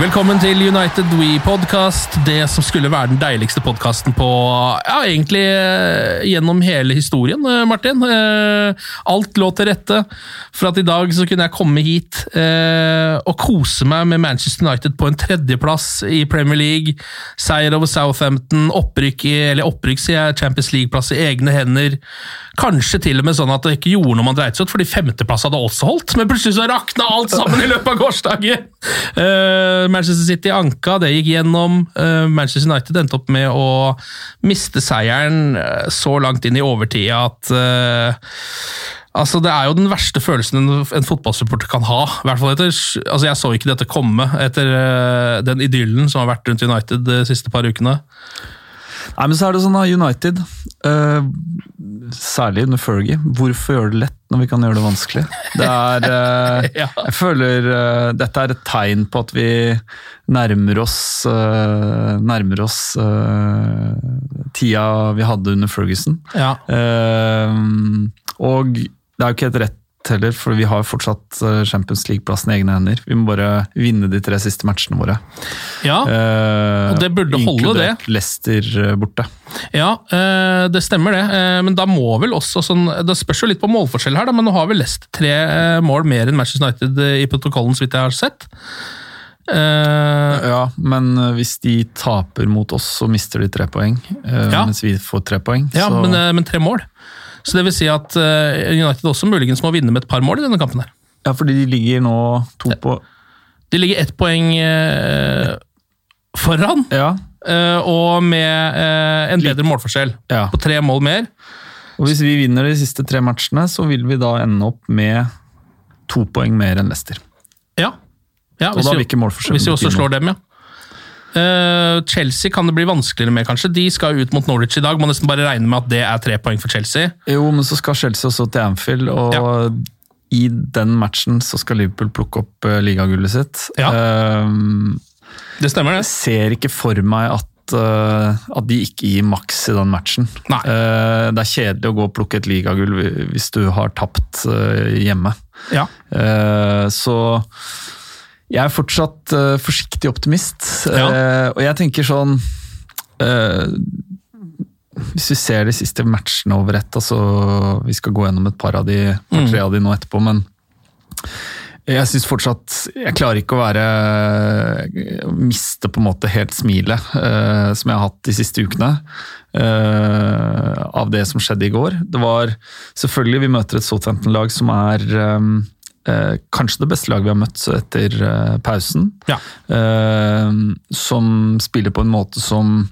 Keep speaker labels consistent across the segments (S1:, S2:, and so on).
S1: Velkommen til United We Podcast, det som skulle være den deiligste podkasten på Ja, egentlig eh, gjennom hele historien, eh, Martin. Eh, alt lå til rette for at i dag så kunne jeg komme hit og kose meg med Manchester United på en tredjeplass i Premier League. Seier over Southampton, opprykk i, eller opprykk, sier jeg, Champions League-plass i egne hender. Kanskje til og med sånn at det ikke gjorde noe man dreit seg ut, fordi femteplass hadde også holdt, men plutselig så rakna alt sammen i løpet av gårsdagen! Manchester City anka, det gikk gjennom. Eh, Manchester United endte opp med å miste seieren eh, så langt inn i overtida at eh, Altså, Det er jo den verste følelsen en, en fotballsupporter kan ha. I hvert fall etter, altså Jeg så ikke dette komme etter uh, den idyllen som har vært rundt United de siste par ukene.
S2: Nei, men så er det sånn da, United, uh, særlig under Fergie, hvorfor gjøre det lett når vi kan gjøre det vanskelig? Det er, uh,
S1: Ja.
S2: Jeg føler uh, dette er et tegn på at vi nærmer oss, nærmer oss tida vi hadde under Ferguson.
S1: Ja.
S2: Og det er jo ikke helt rett heller, for vi har fortsatt eh, Champions League-plassen i egne hender. Vi må bare vinne de tre siste matchene våre.
S1: ja.
S2: Eh,
S1: Og det burde holde,
S2: inkludert Leicester eh, borte.
S1: Ja, eh, det stemmer det. Eh, men da må vel også sånn Det spørs jo litt på målforskjell her, da, men nå har vel Leicester tre eh, mål mer enn Manchester United i protokollen, så vidt jeg har sett.
S2: Ja, men hvis de taper mot oss, så mister de tre poeng.
S1: Ja.
S2: Mens vi får tre poeng.
S1: ja, men, men tre mål. Så det vil si at eh, United også muligens må vinne med et par mål i denne kampen. her.
S2: ja, fordi de ligger nå to på
S1: De ligger ett poeng eh, foran,
S2: Ja.
S1: eh, og med eh, en bedre målforskjell.
S2: ja.
S1: På tre mål mer.
S2: Og hvis vi vinner de siste tre matchene, så vil vi da ende opp med to poeng mer enn Leicester.
S1: Ja. ja hvis vi- Hvis vi også slår dem, ja. Eh, Chelsea kan det bli vanskeligere med, kanskje. De skal ut mot Norwich i dag. Må nesten bare regne med at det er tre poeng for Chelsea.
S2: Jo, men så skal Chelsea også til Anfield, og i den matchen så skal Liverpool plukke opp uh, ligagullet sitt.
S1: Ja.
S2: Uh,
S1: Det stemmer, det.
S2: Jeg ser ikke for meg at, at de ikke gir maks i den matchen.
S1: Nei.
S2: Det er kjedelig å gå og plukke et ligagull hvis du har tapt hjemme.
S1: Ja.
S2: Så jeg er fortsatt uh, forsiktig optimist.
S1: Ja.
S2: uh, og jeg tenker sånn uh, Hvis vi ser de siste matchene over ett, altså Vi skal gå gjennom et par av de, par, tre av de nå etterpå, men jeg syns fortsatt Jeg klarer ikke å være Miste på en måte helt smilet uh, som jeg har hatt de siste ukene. Uh, av det som skjedde i går. Det var selvfølgelig Vi møter et Southampton-lag som er eh, eh, kanskje det beste laget vi har møtt etter eh, pausen.
S1: Ja.
S2: Eh, som spiller på en måte som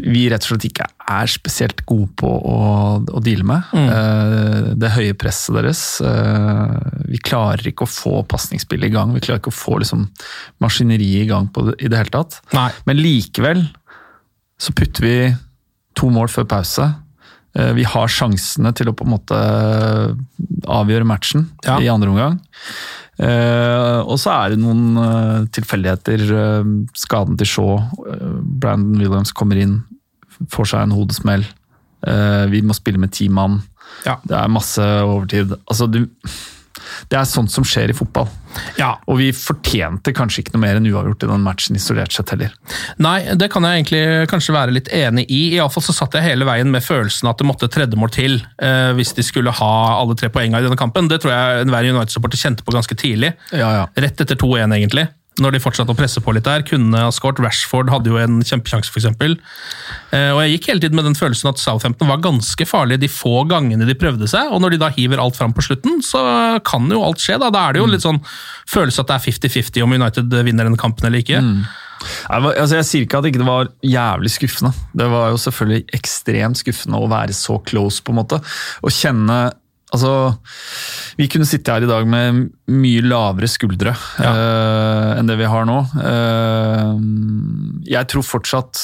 S2: vi rett og slett ikke er spesielt gode på å, å deale med. Eh, det høye presset deres. eh, vi klarer ikke å få pasningsspillet i gang. Vi klarer ikke å få liksom, maskineriet i gang på det, i det hele tatt.
S1: Nei.
S2: Men likevel så putter vi to mål før pause. Eh, Vi har sjansene til å på en måte avgjøre matchen
S1: Ja.
S2: i andre omgang. Eh, og så er det noen eh, tilfeldigheter. eh, skaden til Shaw. eh, Brandon Williams kommer inn, får seg en hodesmell. Eh, vi må spille med ti mann.
S1: Ja.
S2: Det er masse overtid. Altså, du, det er sånt som skjer i fotball.
S1: Ja.
S2: Og vi fortjente kanskje ikke noe mer enn uavgjort i den matchen isolert sett heller.
S1: Nei, det kan jeg egentlig kanskje være litt enig i. Iallfall så satt jeg hele veien med følelsen at det måtte tredjemål til eh, hvis de skulle ha alle tre poengene i denne kampen. Det tror jeg enhver United-supporter kjente på ganske tidlig.
S2: Ja, ja.
S1: Rett etter 2-1, egentlig. Når de fortsatte å presse på litt der. Kunne ha skåret. Rashford hadde jo en kjempesjanse, f.eks. Eh, og jeg gikk hele tiden med den følelsen at Southampton var ganske farlige de få gangene de prøvde seg, og når de da hiver alt fram på slutten, så kan jo alt skje. Da Da er det jo litt sånn følelse at det er 50-50 om United vinner denne kampen eller ikke.
S2: Jeg, altså jeg sier ikke at det ikke var jævlig skuffende. Det var jo selvfølgelig ekstremt skuffende å være så close, på en måte. Å kjenne Altså, vi kunne sitte her i dag med mye lavere skuldre eh, enn det vi har nå. Uh, jeg tror fortsatt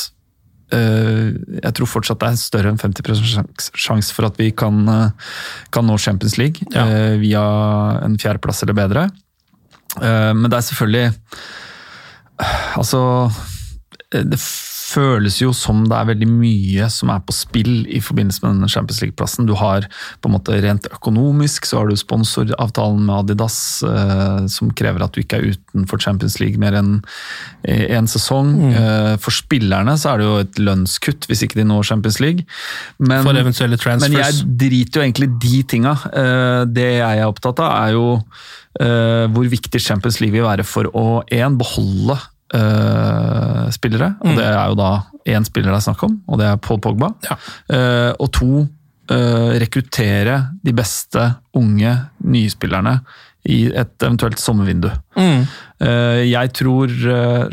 S2: uh, jeg tror fortsatt det er større enn 50 sjanse for at vi kan, kan nå Champions League
S1: Ja.
S2: via en fjerdeplass eller bedre. Men det er selvfølgelig Altså Det føles jo som det er veldig mye som er på spill i forbindelse med denne Champions League-plassen. Du har på en måte rent økonomisk så har du sponsoravtalen med Adidas eh, som krever at du ikke er utenfor Champions League mer enn én sesong. Eh, for spillerne så er det jo et lønnskutt hvis ikke de når Champions League. Men,
S1: For eventuelle transfers.
S2: men jeg driter jo egentlig de tinga. Eh, Det jeg er opptatt av, er jo eh, hvor viktig Champions League vil være for å en, beholde eh, spillere. Og det er jo da én spiller det er snakk om, og det er Paul Pogba.
S1: Ja.
S2: Uh, og to, uh, rekruttere de beste unge nyspillerne i et eventuelt sommervindu.
S1: Mm.
S2: Jeg tror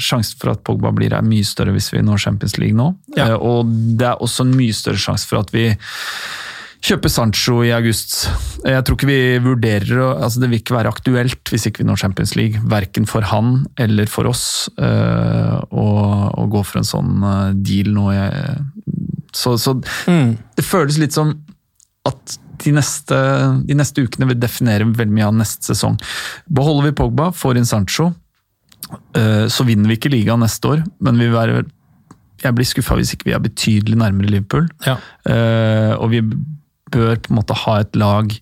S2: sjansen for at Pogba blir er mye større hvis vi når Champions League nå.
S1: Ja.
S2: Og det er også en mye større sjanse for at vi kjøper Sancho i august. Jeg tror ikke vi vurderer altså Det vil ikke være aktuelt hvis ikke vi når Champions League. Verken for han eller for oss eh, å, gå for en sånn eh, deal nå. Så så
S1: Mm.
S2: det føles litt som at de neste, de neste ukene vil definere veldig mye av neste sesong. Beholder vi Pogba, får inn Sancho, eh, så vinner vi ikke ligaen neste år, men vi vil være jeg blir skuffa hvis ikke vi er betydelig nærmere Liverpool.
S1: Ja.
S2: Og vi bør på en måte ha et lag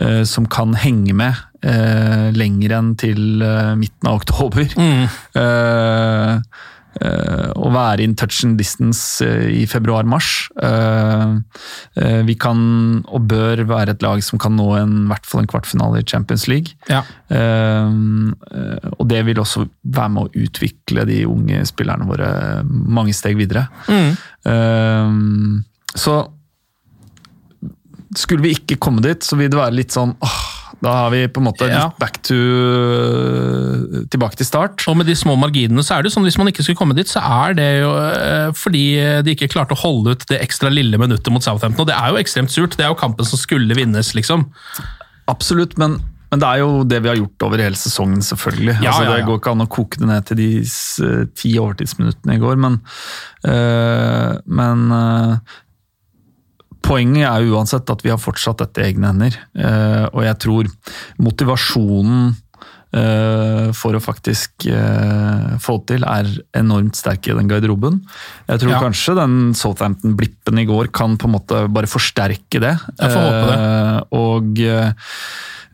S2: eh, som kan henge med eh, lenger enn til eh, midten av oktober.
S1: Mm.
S2: Eh, eh, å være in touch and distance eh, i februar-mars. Eh, eh, vi kan og bør være et lag som kan nå en, i hvert fall en kvartfinale i Champions League.
S1: Ja.
S2: Eh, eh, og det vil også være med å utvikle de unge spillerne våre mange steg videre.
S1: Mm.
S2: Eh, så skulle vi ikke komme dit, så vil det være litt sånn åh, Da har vi på en måte
S1: Ja.
S2: back to Tilbake til start.
S1: Og med de små marginene så er det jo sånn hvis man ikke skulle komme dit, så er det jo eh, fordi de ikke klarte å holde ut det ekstra lille minuttet mot Southampton. Og det er jo ekstremt surt. Det er jo kampen som skulle vinnes, liksom.
S2: Absolutt, men, men det er jo det vi har gjort over hele sesongen, selvfølgelig.
S1: Ja,
S2: altså, Det
S1: ja.
S2: går ikke an å koke det ned til de ti overtidsminuttene i går, men, øh, men øh, Poenget er jo uansett at vi har fortsatt dette i egne hender, øh, og jeg tror motivasjonen øh, for å faktisk øh, få til, er enormt sterk i den garderoben. Jeg tror
S1: Ja.
S2: kanskje den Southampton-blippen i går kan på en måte bare forsterke det.
S1: Jeg får håpe det.
S2: Eh, og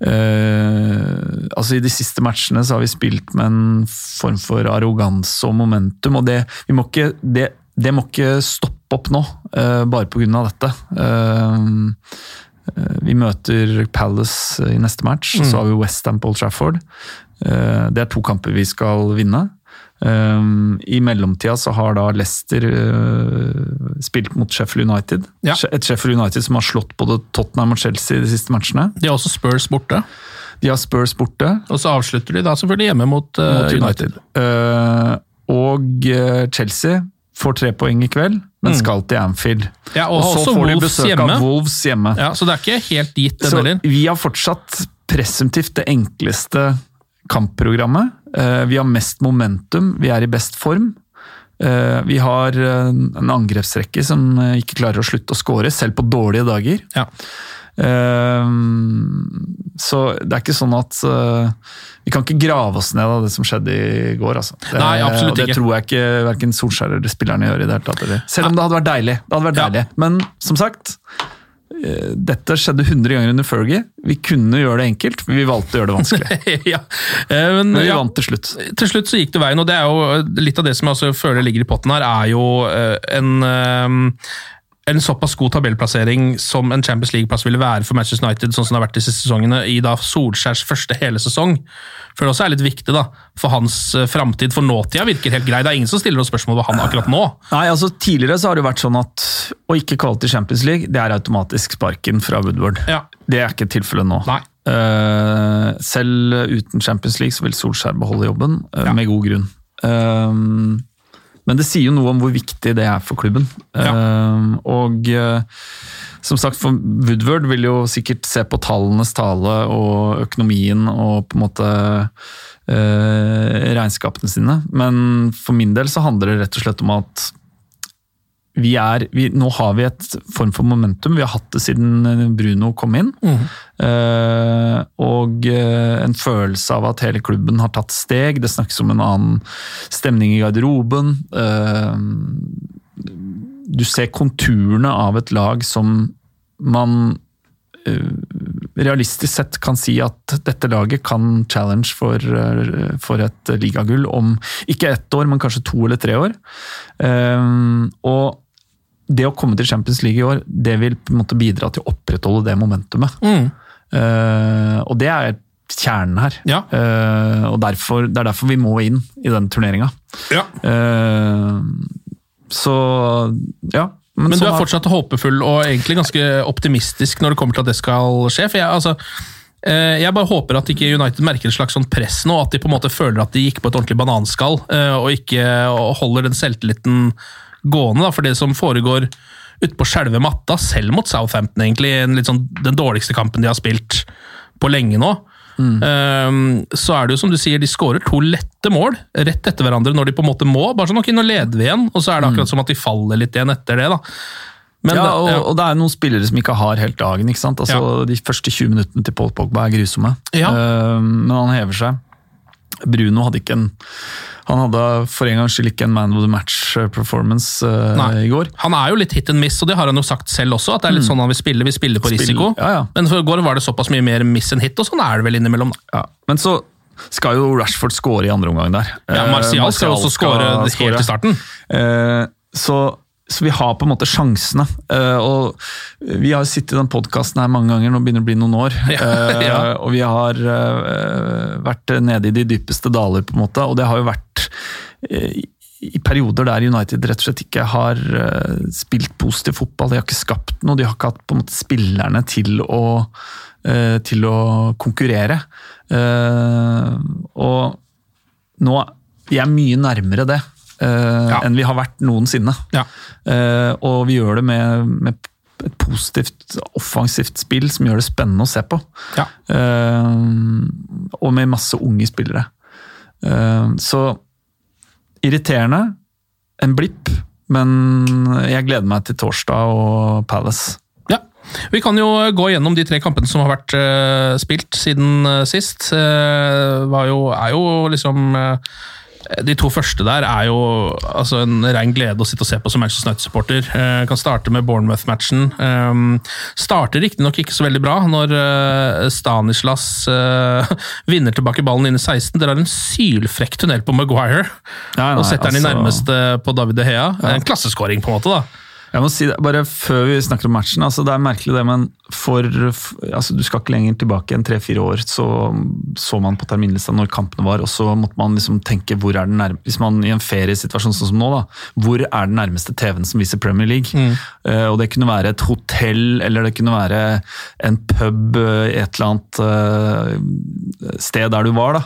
S2: Uh, altså I de siste matchene så har vi spilt med en form for arroganse og momentum, og det, vi må ikke, det, det må ikke stoppe opp nå, eh, bare pga. dette. Eh, eh, vi møter Palace i neste match,
S1: Mm.
S2: så har vi Westham på Old Trafford. Det er to kamper vi skal vinne. Um, I mellomtida så har da Leicester uh, spilt mot Sheffield United.
S1: Ja.
S2: Et Sheffield United som har slått både Tottenham og Chelsea de siste matchene.
S1: De har også Spurs borte.
S2: De har Spurs borte
S1: Og så avslutter de da selvfølgelig hjemme mot,
S2: mot
S1: United.
S2: United. Uh, og uh, Chelsea får tre poeng i kveld, men skal til Anfield.
S1: Ja, og,
S2: så
S1: får
S2: får de besøk
S1: hjemme.
S2: av Wolves hjemme.
S1: Ja, så det er ikke helt dit, den heller.
S2: vi har fortsatt presumptivt det enkleste kampprogrammet. Eh, Vi har mest momentum, vi er i best form. Eh, Vi har eh, en angrepsrekke som ikke klarer å slutte å skåre, selv på dårlige dager.
S1: Ja.
S2: Eh, så det er ikke sånn at eh, Vi kan ikke grave oss ned av det som skjedde i går. Altså. Det,
S1: Nei, absolutt
S2: og det tror jeg ikke verken Solskjær eller spillerne gjør. i det hele tatt. eller- Selv om det hadde vært deilig. Det hadde vært
S1: Ja.
S2: deilig. Men som sagt, eh, dette skjedde 100 ganger under Fergie. Vi kunne gjøre det enkelt, men vi valgte å gjøre det vanskelig.
S1: ja. Eh, Men,
S2: Men vi
S1: ja,
S2: vant til slutt.
S1: til slutt så gikk det veien, og det er jo litt av det som jeg føler ligger i potten her, er jo en, en såpass god tabellplassering som en Champions League-plass ville være for Manchester United, sånn som det har vært de siste sesongene, i da Solskjærs første hele sesong. For det også er litt viktig da, for hans eh, framtid, for nåtida virker helt grei. Det er ingen som stiller noe spørsmål ved han akkurat nå.
S2: Nei, altså Tidligere så har det vært sånn at å ikke kvalle til Champions League, det er automatisk sparken fra Woodward.
S1: Ja.
S2: Det er ikke tilfellet nå.
S1: Nei.
S2: Uh, selv uten Champions League så vil Solskjær beholde jobben, uh,
S1: Ja.
S2: med god grunn. Eh, men det sier jo noe om hvor viktig det er for klubben. Eh, og uh, som sagt, for Woodward vil jo sikkert se på tallenes tale og økonomien og på en måte uh, regnskapene sine. Men for min del så handler det rett og slett om at vi er, vi, nå har vi et form for momentum. Vi har hatt det siden Bruno kom inn. Eh, og eh, en følelse av at hele klubben har tatt steg. Det snakkes om en annen stemning i garderoben. Eh, du ser konturene av et lag som man eh, realistisk sett kan si at dette laget kan challenge for, eh, for et ligagull om ikke ett år, men kanskje to eller tre år. Eh, og det å komme til Champions League i år, det vil på en måte bidra til å opprettholde det momentumet. Mm. og det er kjernen her.
S1: Ja.
S2: Eh, og derfor, det er derfor vi må inn i den turneringa.
S1: Ja.
S2: Eh, så ja.
S1: Men du
S2: sånn
S1: er fortsatt håpefull og egentlig ganske optimistisk når det kommer til at det skal skje? For jeg, altså, eh, jeg bare håper at ikke United merker et slags sånn press nå, at de på en måte føler at de gikk på et ordentlig bananskall, eh, og ikke holder den selvtilliten gående. Da, for det som foregår utpå selve matta, selv mot Southampton, egentlig, sånn, den dårligste kampen de har spilt på lenge nå, eh, så er det jo som du sier, de skårer to lette mål rett etter hverandre når de på en måte må. Bare sånn, ok, nå leder vi igjen, og så er det akkurat som at de faller litt igjen etter det. da. Men
S2: ja, og, og det er noen spillere som ikke har helt dagen. ikke sant? Altså,
S1: Ja.
S2: De første 20 minuttene til Paul Pogba er grusomme,
S1: Ja.
S2: Eh, men han hever seg. Bruno hadde ikke en Han hadde for en gangs skyld ikke en man of the match-performance
S1: uh,
S2: i går.
S1: Han er jo litt hit and miss, og det har han jo sagt selv også. At det er litt sånn han vil spille. Vi spiller på
S2: Spill-
S1: risiko.
S2: ja, ja.
S1: Men for i går var det såpass mye mer miss enn hit, og sånn er det vel innimellom.
S2: Ja. Men så skal jo Rashford score i andre omgang der.
S1: Ja,
S2: Eh,
S1: Martial skal også skåre
S2: score.
S1: helt i starten.
S2: Uh, så, så vi har på en måte sjansene. Eh, og vi har sittet i den podkasten her mange ganger, nå begynner det å bli noen år. Eh,
S1: Ja.
S2: Og vi har eh, vært nede i de dypeste daler, på en måte. Og det har jo vært i- perioder der United rett og slett ikke har spilt positiv fotball. De har ikke skapt noe, de har ikke hatt på en måte spillerne til å, til å konkurrere. Og nå vi er mye nærmere det
S1: Ja.
S2: enn vi har vært noensinne.
S1: Ja.
S2: Eh, og vi gjør det med, med et positivt, offensivt spill som gjør det spennende å se på.
S1: Ja.
S2: Uh, og med masse unge spillere. Uh, så irriterende. En blipp. Men jeg gleder meg til torsdag og Palace.
S1: Ja. Vi kan jo gå gjennom de tre kampene som har vært uh, spilt siden eh, sist. Eh, var jo, er jo liksom eh, De to første der er jo altså en rein glede å sitte og se på som Manchester United-supporter. Eh, kan starte med Bournemouth-matchen. Eh, starter riktignok ikke så veldig bra når eh, Stanislas eh, vinner tilbake ballen inn i 16. Dere har en sylfrekk tunnel på Maguire
S2: Nei, nei,
S1: og setter den i
S2: altså-
S1: nærmeste på David De Hea. En klasseskåring, på en måte. da.
S2: Jeg må si det, bare Før vi snakker om matchen, altså det er merkelig det, men for, altså du skal ikke lenger tilbake enn tre-fire år, så så man på terminlista når kampene var, og så måtte man liksom tenke hvor er den nærmeste, Hvis man i en feriesituasjon sånn som nå, da, hvor er den nærmeste TV-en som viser Premier League? Eh, og det kunne være et hotell, eller det kunne være en pub eh, et eller annet uh, sted der du var. da.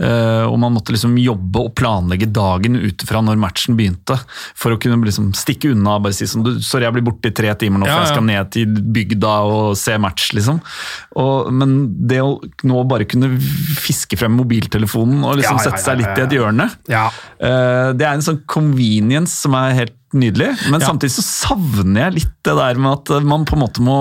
S2: Uh, og man måtte liksom jobbe og planlegge dagen ut fra når matchen begynte, for å kunne liksom stikke unna bare si sånn du, Sorry, jeg blir borte i tre timer nå, for
S1: Ja,
S2: jeg skal ned til bygda og se match, liksom. Og, men det å nå bare kunne fiske frem mobiltelefonen og liksom
S1: Ja, ja,
S2: sette seg
S1: ja,
S2: litt i et hjørne
S1: Ja.
S2: eh, Det er en sånn convenience som er helt nydelig, men
S1: Ja.
S2: samtidig så savner jeg litt det der med at man på en måte må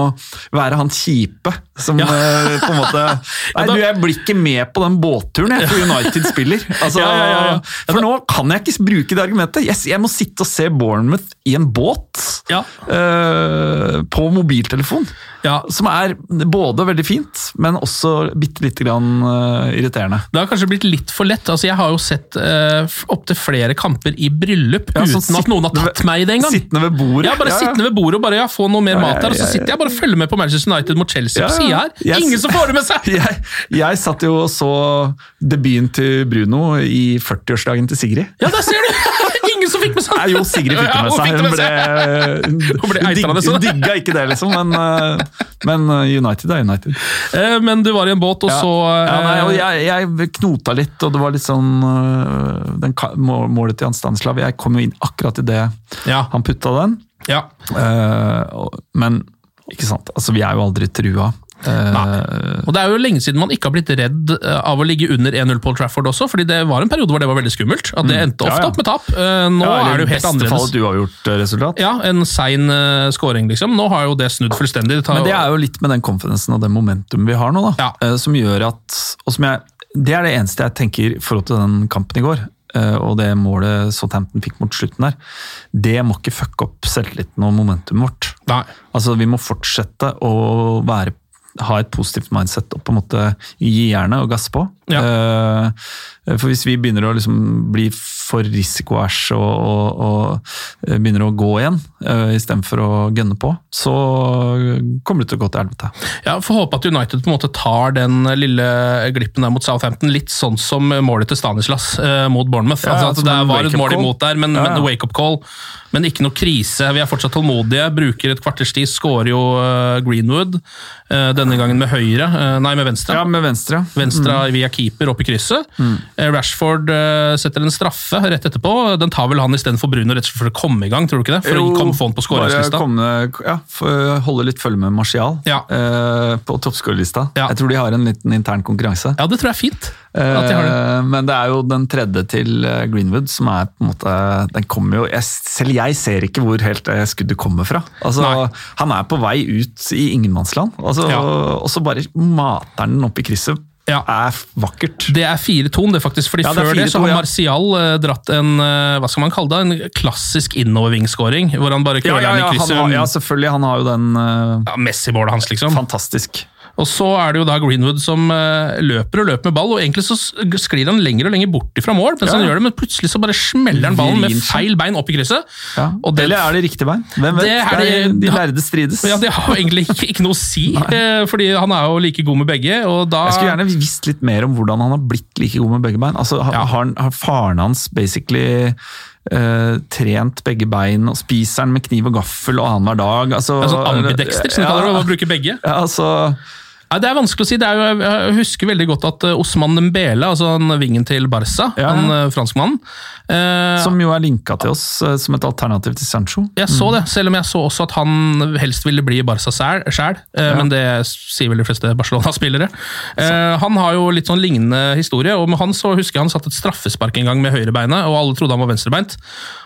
S2: være han kjipe som
S1: Ja.
S2: eh, på en måte Nei, du, jeg blir ikke med på den båtturen jeg, for United spiller. Altså,
S1: Ja, ja, ja, ja.
S2: For nå kan jeg ikke bruke det argumentet. Yes, jeg må sitte og se Bournemouth i en båt
S1: Ja.
S2: uh, på mobiltelefon.
S1: Ja.
S2: Som er både veldig fint, men også bitte lite grann uh, irriterende.
S1: Det har kanskje blitt litt for lett. altså Jeg har jo sett uh, opptil flere kamper i bryllup
S2: Ja,
S1: uten
S2: sånn
S1: at noen har tatt meg i det engang.
S2: Sittende ved bordet.
S1: Ja, bare
S2: Ja,
S1: sittende ved bordet og bare ja, få noe mer mat der. Og så sitter jeg bare og følger med på Manchester United mot Chelsea på sida her.
S2: Yes.
S1: Ingen som får det med seg!
S2: Jeg, jeg satt jo og så debuten til Bruno i 40-årsdagen til Sigrid.
S1: Ja, der ser du! Ingen som fikk med seg
S2: Nei, jo, Sigrid fikk det med seg. Hun ble.
S1: Hun ble
S2: hun hun digga ikke det, liksom. Men, eh, men United er United.
S1: Eh, Men du var i en båt, og
S2: Ja.
S1: så eh,
S2: ja, nei, jeg, jeg knota litt, og det var litt sånn den, Målet til Jan Stanislav Jeg kom jo inn akkurat idet
S1: Ja.
S2: han putta den.
S1: ja.
S2: Eh, men ikke sant, altså vi er jo aldri trua. Eh,
S1: Og Det er jo lenge siden man ikke har blitt redd eh, av å ligge under 1-0 Paul Trafford også, fordi det var en periode hvor det var veldig skummelt. At det endte
S2: ofte Ja, ja.
S1: opp med tap. Eh, Nå
S2: ja,
S1: er det jo helt annerledes.
S2: et uavgjort resultat.
S1: Ja, En sein scoring, liksom. Nå har jo det snudd fullstendig. Det tar,
S2: Men det er jo litt med den confidencen og det momentum vi har nå, da.
S1: Ja.
S2: Som gjør at og som jeg, Det er det eneste jeg tenker i forhold til den kampen i går. Og det målet Southampton fikk mot slutten der. Det må ikke fucke opp selvtilliten og momentumet vårt.
S1: Nei.
S2: Altså, Vi må fortsette å være, ha et positivt mindset og på en måte gi jernet og gasse på. Eh, for hvis vi begynner å liksom bli for risikoæsj og, og, og eh, begynner å gå igjen, uh, istedenfor å gønne på, så kommer det til å gå til helvete.
S1: Ja, Får håpe at United på en måte tar den lille glippen der mot Southampton, litt sånn som målet til Stanislas eh, mot Bournemouth.
S2: Ja,
S1: altså, det var et mål imot der, men,
S2: Ja, ja.
S1: men wake-up call. Men ikke noe krise. Vi er fortsatt tålmodige. Bruker et kvarters tid. Skårer jo eh, Greenwood, eh, denne gangen med høyre, eh, nei, med venstre.
S2: Ja, med venstre.
S1: Venstre via keeper opp i krysset. Eh, Rashford eh, setter en straffe rett etterpå. Den tar vel han istedenfor Bruno rett og slett for å komme i gang, tror du ikke det? For å
S2: Jo,
S1: komme- få han på skåringslista.
S2: Ja, holde litt følge med Martial
S1: Ja.
S2: eh, på toppskårerlista.
S1: Ja.
S2: Jeg tror de har en liten intern konkurranse.
S1: Ja, det tror jeg er fint. At de har det.
S2: Eh, Men det er jo den tredje til eh, Greenwood som er på en måte Den kommer jo jeg, Selv jeg ser ikke hvor helt skuddet kommer fra. Altså,
S1: Nei.
S2: Han er på vei ut i ingenmannsland, altså, og så bare mater han den opp i krysset.
S1: Ja.
S2: Er vakkert.
S1: Det er 4-2, det faktisk. fordi
S2: Ja, det
S1: Før det så har
S2: ja.
S1: Martial eh, dratt en eh, hva skal man kalle det, en klassisk innovervingskåring. Hvor han bare
S2: Ja,
S1: køler
S2: ja,
S1: den i krysset.
S2: ja, selvfølgelig. Han har jo den uh,
S1: Ja, Messi-målet hans, liksom.
S2: Fantastisk.
S1: Og så er det jo da Greenwood som eh, løper og løper med ball, og egentlig så sklir han lenger og lenger bort fra mål, mens
S2: Ja.
S1: han gjør det, men plutselig så bare smeller han ballen med feil bein opp i krysset.
S2: Ja.
S1: Det-
S2: Eller er det riktig bein? Hvem vet?
S1: Det er
S2: Det de lærde strides.
S1: Ja, Det har jo egentlig ikke, ikke noe å si, eh, fordi han er jo like god med begge. og da...
S2: Jeg skulle gjerne visst litt mer om hvordan han har blitt like god med begge bein. Altså, har,
S1: Ja.
S2: har, har faren hans basically Uh, trent begge bein, og spiser han med kniv og gaffel og annenhver dag? Altså,
S1: Ja, sånn ambidexter, som de kaller det, å bruke begge.
S2: Ja, altså,
S1: Nei, Det er vanskelig å si. Det er jo, jeg husker veldig godt at eh, Osman Dembele, altså vingen til Barca,
S2: Ja, ja.
S1: han eh, franskmannen eh,
S2: som jo er linka til oss eh, som et alternativ til Sancho.
S1: Jeg så det, selv om jeg så også at han helst ville bli Barca sjæl, eh, men det sier vel de fleste Barcelona-spillere. Eh, han har jo litt sånn lignende historie, og med han så husker jeg han satt et straffespark en gang med høyrebeinet, og alle trodde han var venstrebeint.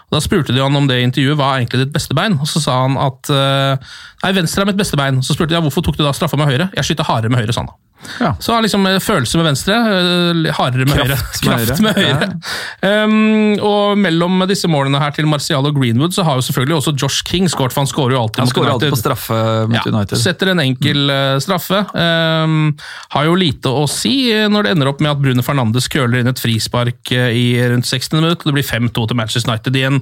S1: Da spurte de han om det intervjuet, hva er egentlig ditt beste bein? Og så sa han at eh, nei, venstre er mitt beste bein. Så spurte de ja, hvorfor tok du da straffa med høyre? Jeg skyter hardere med høyre, sa han da.
S2: Ja.
S1: Så har liksom eh, følelse med venstre, eh, hardere med høyre.
S2: Kraft med høyre.
S1: Ja. Um, og mellom disse målene her til Martial og Greenwood, så har jo selvfølgelig også Josh King skåret, for han skårer jo alltid
S2: Han
S1: mot
S2: United. alltid på straffe mot
S1: Ja,
S2: United.
S1: setter en enkel eh, straffe. Um, har jo lite å si når det ender opp med at Bruno Fernandes køler inn et frispark i rundt 60 minutter. Det blir 5-2 til Manchester United i en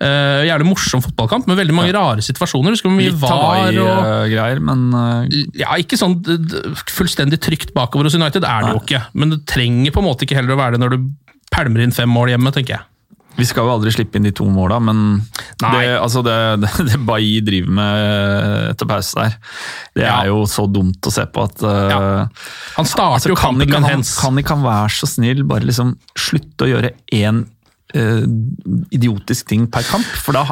S1: eh, jævlig morsom fotballkamp med veldig mange rare situasjoner. Husker hvor mye
S2: Litt
S1: var og
S2: Hawaii-greier, men uh,
S1: ja, ikke sånn fullstendig trygt bakover hos United er det jo ikke. Men det trenger på en måte ikke heller å være det når du pælmer inn fem mål hjemme, tenker jeg.
S2: vi skal jo aldri slippe inn de to måla, men det, altså det, det, det Bailly driver med etter pause der, det
S1: Ja.
S2: er jo så dumt å se på at eh,
S1: Ja. Han starter
S2: altså,
S1: jo kampen med en
S2: han,
S1: hens.
S2: kan ikke han være så snill bare liksom slutte å gjøre én eh, idiotisk ting per kamp? For da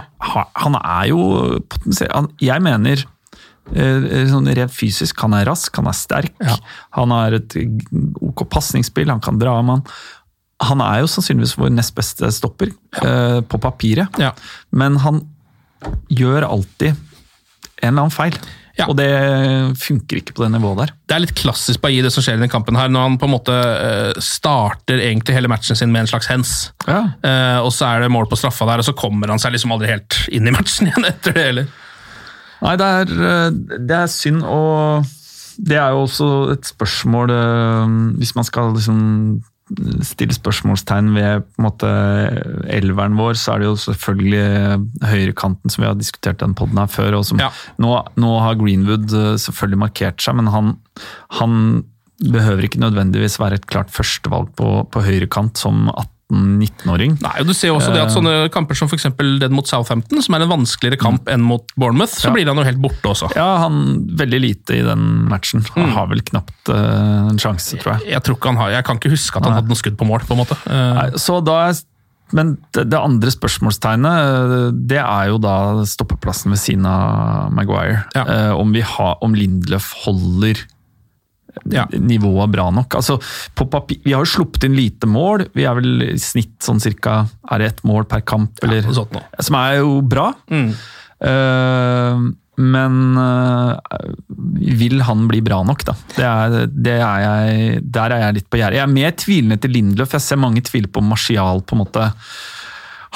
S2: han er jo potensielt Jeg mener eh, sånn rent fysisk, han er rask, han er sterk,
S1: Ja.
S2: han har et ok pasningsspill, han kan dra om han. Han er jo sannsynligvis vår nest beste stopper, eh, på papiret.
S1: Ja.
S2: Men han gjør alltid en eller annen feil.
S1: Ja.
S2: Og det funker ikke på det nivået der.
S1: Det er litt klassisk Bailly, det som skjer i denne kampen her, når han på en måte eh, starter egentlig hele matchen sin med en slags hens.
S2: Ja.
S1: Eh, og så er det mål på straffa der, og så kommer han seg liksom aldri helt inn i matchen igjen etter det heller.
S2: Nei, det er, eh, det er synd, og det er jo også et spørsmål Hvis man skal liksom stille spørsmålstegn ved på en måte elveren vår, så er det jo selvfølgelig høyrekanten som vi har diskutert den podden her før. og som
S1: Ja.
S2: nå, nå har Greenwood eh, selvfølgelig markert seg, men han, han behøver ikke nødvendigvis være et klart førstevalg på, på høyrekant som 18-19-åring.
S1: Nei, og Du ser jo også det at
S2: Eh.
S1: sånne kamper som eksempel den mot Southampton, som er en vanskeligere kamp enn mot Bournemouth, så
S2: Mm. Ja.
S1: blir han jo helt borte også.
S2: Ja, han veldig lite i den matchen. Han
S1: Mm.
S2: har vel knapt uh, en sjanse, tror jeg.
S1: Jeg tror ikke han har, jeg kan ikke huske at han
S2: Nei.
S1: hadde noe skudd på mål. på en måte. Uh.
S2: Nei, så da er, men det, andre spørsmålstegnet, det er jo da stoppeplassen ved siden av Maguire.
S1: Ja.
S2: Eh, om, vi har, om Lindløf holder
S1: Ja.
S2: nivået bra nok. Altså, på papir, vi har jo sluppet inn lite mål. Vi er vel i snitt sånn cirka Er det ett mål per kamp, eller?
S1: ja, sånn.
S2: Som er jo bra.
S1: Mm.
S2: Uh, men eh, vil han bli bra nok, da? Det er, det er jeg, der er jeg litt på gjerdet. Jeg er mer tvilende til Lindløf. Jeg ser mange tviler på Martial på en måte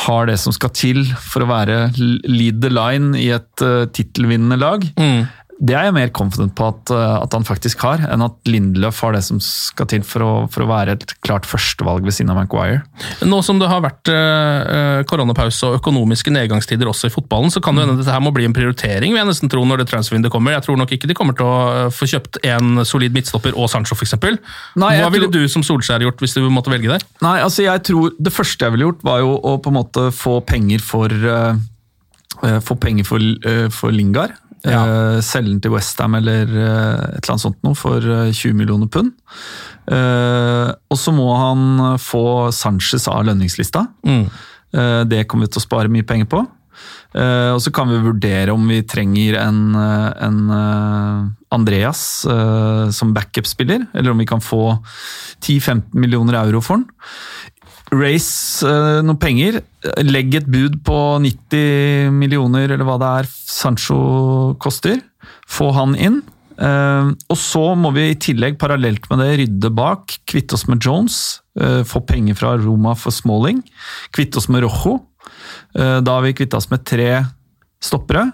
S2: har det som skal til for å være lead the line i et uh, tittelvinnende lag.
S1: Mm.
S2: Det er jeg mer confident på at, eh, at han faktisk har, enn at Lindløf har det som skal til for å, for å være et klart førstevalg ved siden av Maguire.
S1: Nå som det har vært eh, koronapause og økonomiske nedgangstider også i fotballen, så kan det hende dette her må bli en prioritering, vil jeg nesten tro, når det transfervinduet kommer. Jeg tror nok ikke de kommer til å eh, få kjøpt en solid midtstopper og Sancho, f.eks. Hva ville
S2: tror-
S1: du som Solskjær gjort hvis du måtte velge der?
S2: Nei, altså jeg tror Det første jeg ville gjort, var jo å på en måte få penger for eh, Få penger for, uh, for Lingard.
S1: Ja.
S2: Eh, selge den til Westham eller eh, et eller annet sånt noe for eh, 20 millioner pund. Eh, og så må han få Sanchez av lønningslista.
S1: Mm.
S2: Eh, det kommer vi til å spare mye penger på. Eh, og så kan vi vurdere om vi trenger en, eh, en eh, Andreas eh, som backup-spiller, eller om vi kan få 10-15 millioner euro for den. Race eh, noen penger. Legg et bud på 90 millioner, eller hva det er Sancho koster. Få han inn. Eh, og så må vi i tillegg, parallelt med det, rydde bak. Kvitte oss med Jones. eh, få penger fra Roma for Smalling. Kvitte oss med Rojo. Eh, da har vi kvitta oss med tre stoppere.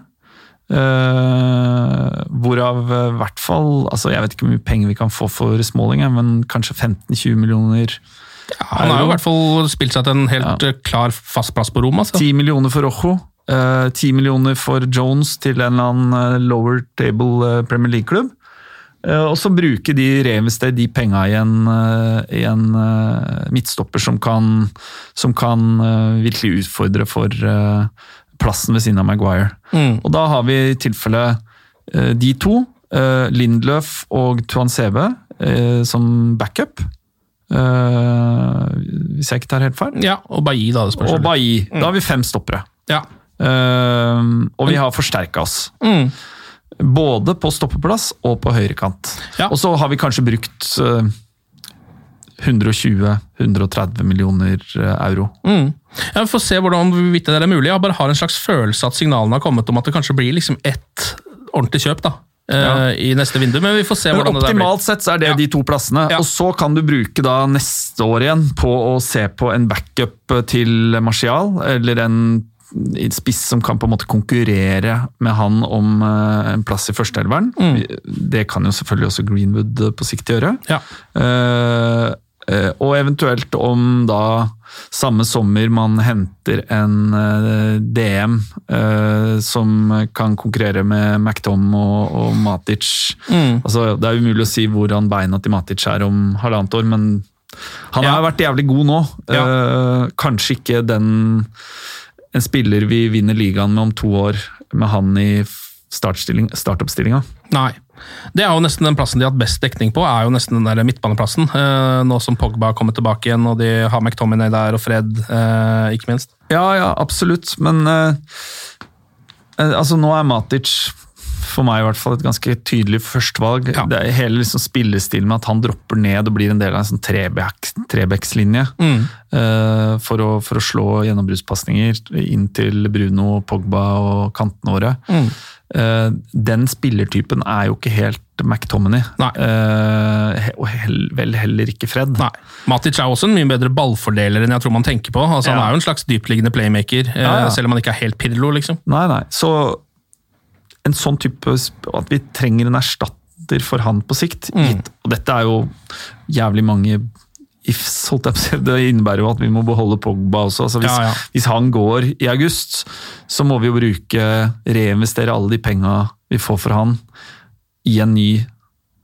S2: Uh, hvorav i hvert fall altså Jeg vet ikke hvor mye penger vi kan få for Smalling, men kanskje 15-20 millioner.
S1: Han har jo i hvert fall spilt seg til en helt ja. klar fast plass på Roma. Ti
S2: 10 millioner for Rojo. Ti 10 millioner for Jones til en eller annen eh, lower table eh, Premier League-klubb. Uh, og så bruke de reinvestere de penga i en, uh, i en eh, midtstopper som kan, som kan eh, virkelig utfordre for eh, plassen ved siden av Maguire.
S1: Mm.
S2: Og da har vi i tilfelle eh, de to, uh, Lindløf og Tuan Seve, eh, som backup. Eh, hvis jeg ikke tar helt feil.
S1: Ja, og Bailly, da. Det spørs
S2: Og Bailly. Mm. Da har vi fem stoppere.
S1: Ja.
S2: Uh, og vi har forsterka oss.
S1: Mm.
S2: Både på stoppeplass og på høyrekant.
S1: Ja.
S2: Og så har vi kanskje brukt uh, 120-130 millioner eh, euro.
S1: Mm. Jeg får se hvordan det er mulig. Jeg bare har en slags følelse at signalene har kommet om at det kanskje blir liksom ett ordentlig kjøp da, eh,
S2: Ja.
S1: i neste vindu. Men vi får se hvordan det blir.
S2: optimalt sett så er det
S1: Ja.
S2: de to plassene.
S1: Ja.
S2: Og så kan du bruke da neste år igjen på å se på en backup til Martial, eller en spiss som kan på en måte konkurrere med han om eh, en plass i førsteelveren.
S1: Mm.
S2: Det kan jo selvfølgelig også Greenwood eh, på sikt gjøre.
S1: Ja.
S2: Eh, eh, og eventuelt om da samme sommer man henter en eh, DM eh, som kan konkurrere med McTom og, og Matic.
S1: Mm.
S2: Altså, det er umulig å si hvordan beina til Matic er om halvannet år, men han
S1: Ja.
S2: har vært jævlig god nå.
S1: Ja.
S2: Eh, kanskje ikke den en spiller vi vinner ligaen med om to år, med han i startoppstillinga.
S1: Nei. Det er jo nesten den plassen de har hatt best dekning på, er jo nesten den der midtbaneplassen. Eh, nå som Pogba har kommet tilbake igjen, og de har McTominay der, og Fred, eh, ikke minst.
S2: Ja, ja, absolutt, men eh, altså nå er Matic for meg i hvert fall et ganske tydelig førstevalg.
S1: Ja.
S2: Det er hele liksom spillestilen med at han dropper ned og blir en del av en sånn trebacks- trebackslinje.
S1: Mm.
S2: Uh, for, å, for å slå gjennombruddspasninger inn til Bruno, Pogba og kantene våre.
S1: Mm.
S2: Eh, den spillertypen er jo ikke helt McTominay. Eh, og hell, vel heller ikke Fred.
S1: Nei. Matic er også en mye bedre ballfordeler enn jeg tror man tenker på. Altså, Han er jo en slags dyptliggende playmaker, eh,
S2: Ja, ja.
S1: selv om han ikke er helt Pirlo. liksom.
S2: Nei, nei. Så en sånn type At vi trenger en erstatter for han på sikt.
S1: Mm.
S2: Gitt, og dette er jo jævlig mange ifs, holdt jeg på å si. Det innebærer jo at vi må beholde Pogba også. Altså hvis,
S1: Ja, ja.
S2: hvis han går i august, så må vi jo bruke reinvestere alle de penga vi får for han, i en ny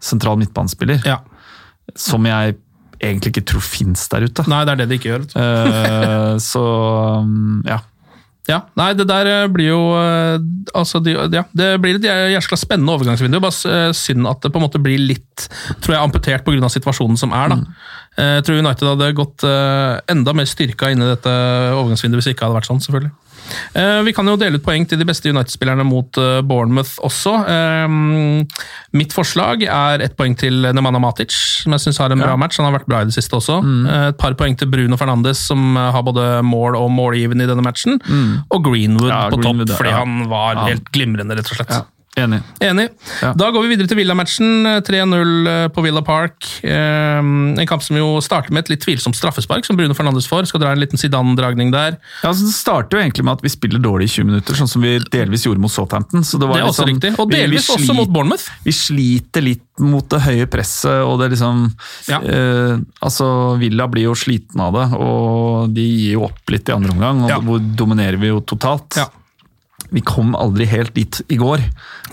S2: sentral midtbanespiller.
S1: Ja.
S2: Som jeg egentlig ikke tror fins der ute.
S1: Nei, det er det de ikke gjør.
S2: uh. Så um, ja.
S1: Ja, nei, det der eh, blir jo eh, altså de, ja, Det blir et jæskla spennende overgangsvindu. Bare synd at det på en måte blir litt tror jeg, amputert pga. situasjonen som er. da. Eh, Jeg tror United hadde gått eh, enda mer styrka inn i dette overgangsvinduet hvis det ikke hadde vært sånn. selvfølgelig. Eh, Vi kan jo dele ut poeng til de beste United-spillerne mot eh, Bournemouth også. Eh, Mitt forslag er ett poeng til Nemanja Matic, som jeg syns har en bra
S2: Ja.
S1: match. Han har vært bra i det siste også. Mm. Et par poeng til Bruno Fernandes, som eh, har både mål og målgivende i denne matchen. Og Greenwood
S2: Ja,
S1: på
S2: Greenwood,
S1: topp, fordi
S2: ja.
S1: han var helt glimrende, rett og slett.
S2: Enig.
S1: Enig.
S2: Ja.
S1: Da går vi videre til Villa-matchen. 3-0 på Villa Park. Eh, En kamp som jo starter med et litt tvilsomt straffespark, som Bruno Fernandes får. Skal dra en liten Zidane-dragning der.
S2: Ja, altså Det starter jo egentlig med at vi spiller dårlig i 20 minutter, sånn som vi delvis gjorde mot Southampton. Så det, var
S1: Det er også
S2: liksom-
S1: riktig. Og
S2: vi- vi
S1: delvis også mot Bournemouth.
S2: Vi sliter litt mot det høye presset, og det er liksom
S1: Ja.
S2: eh, Altså, Villa blir jo sliten av det, og de gir jo opp litt i andre omgang, og
S1: Ja.
S2: hvor dominerer vi jo totalt.
S1: Ja.
S2: Vi kom aldri helt dit i går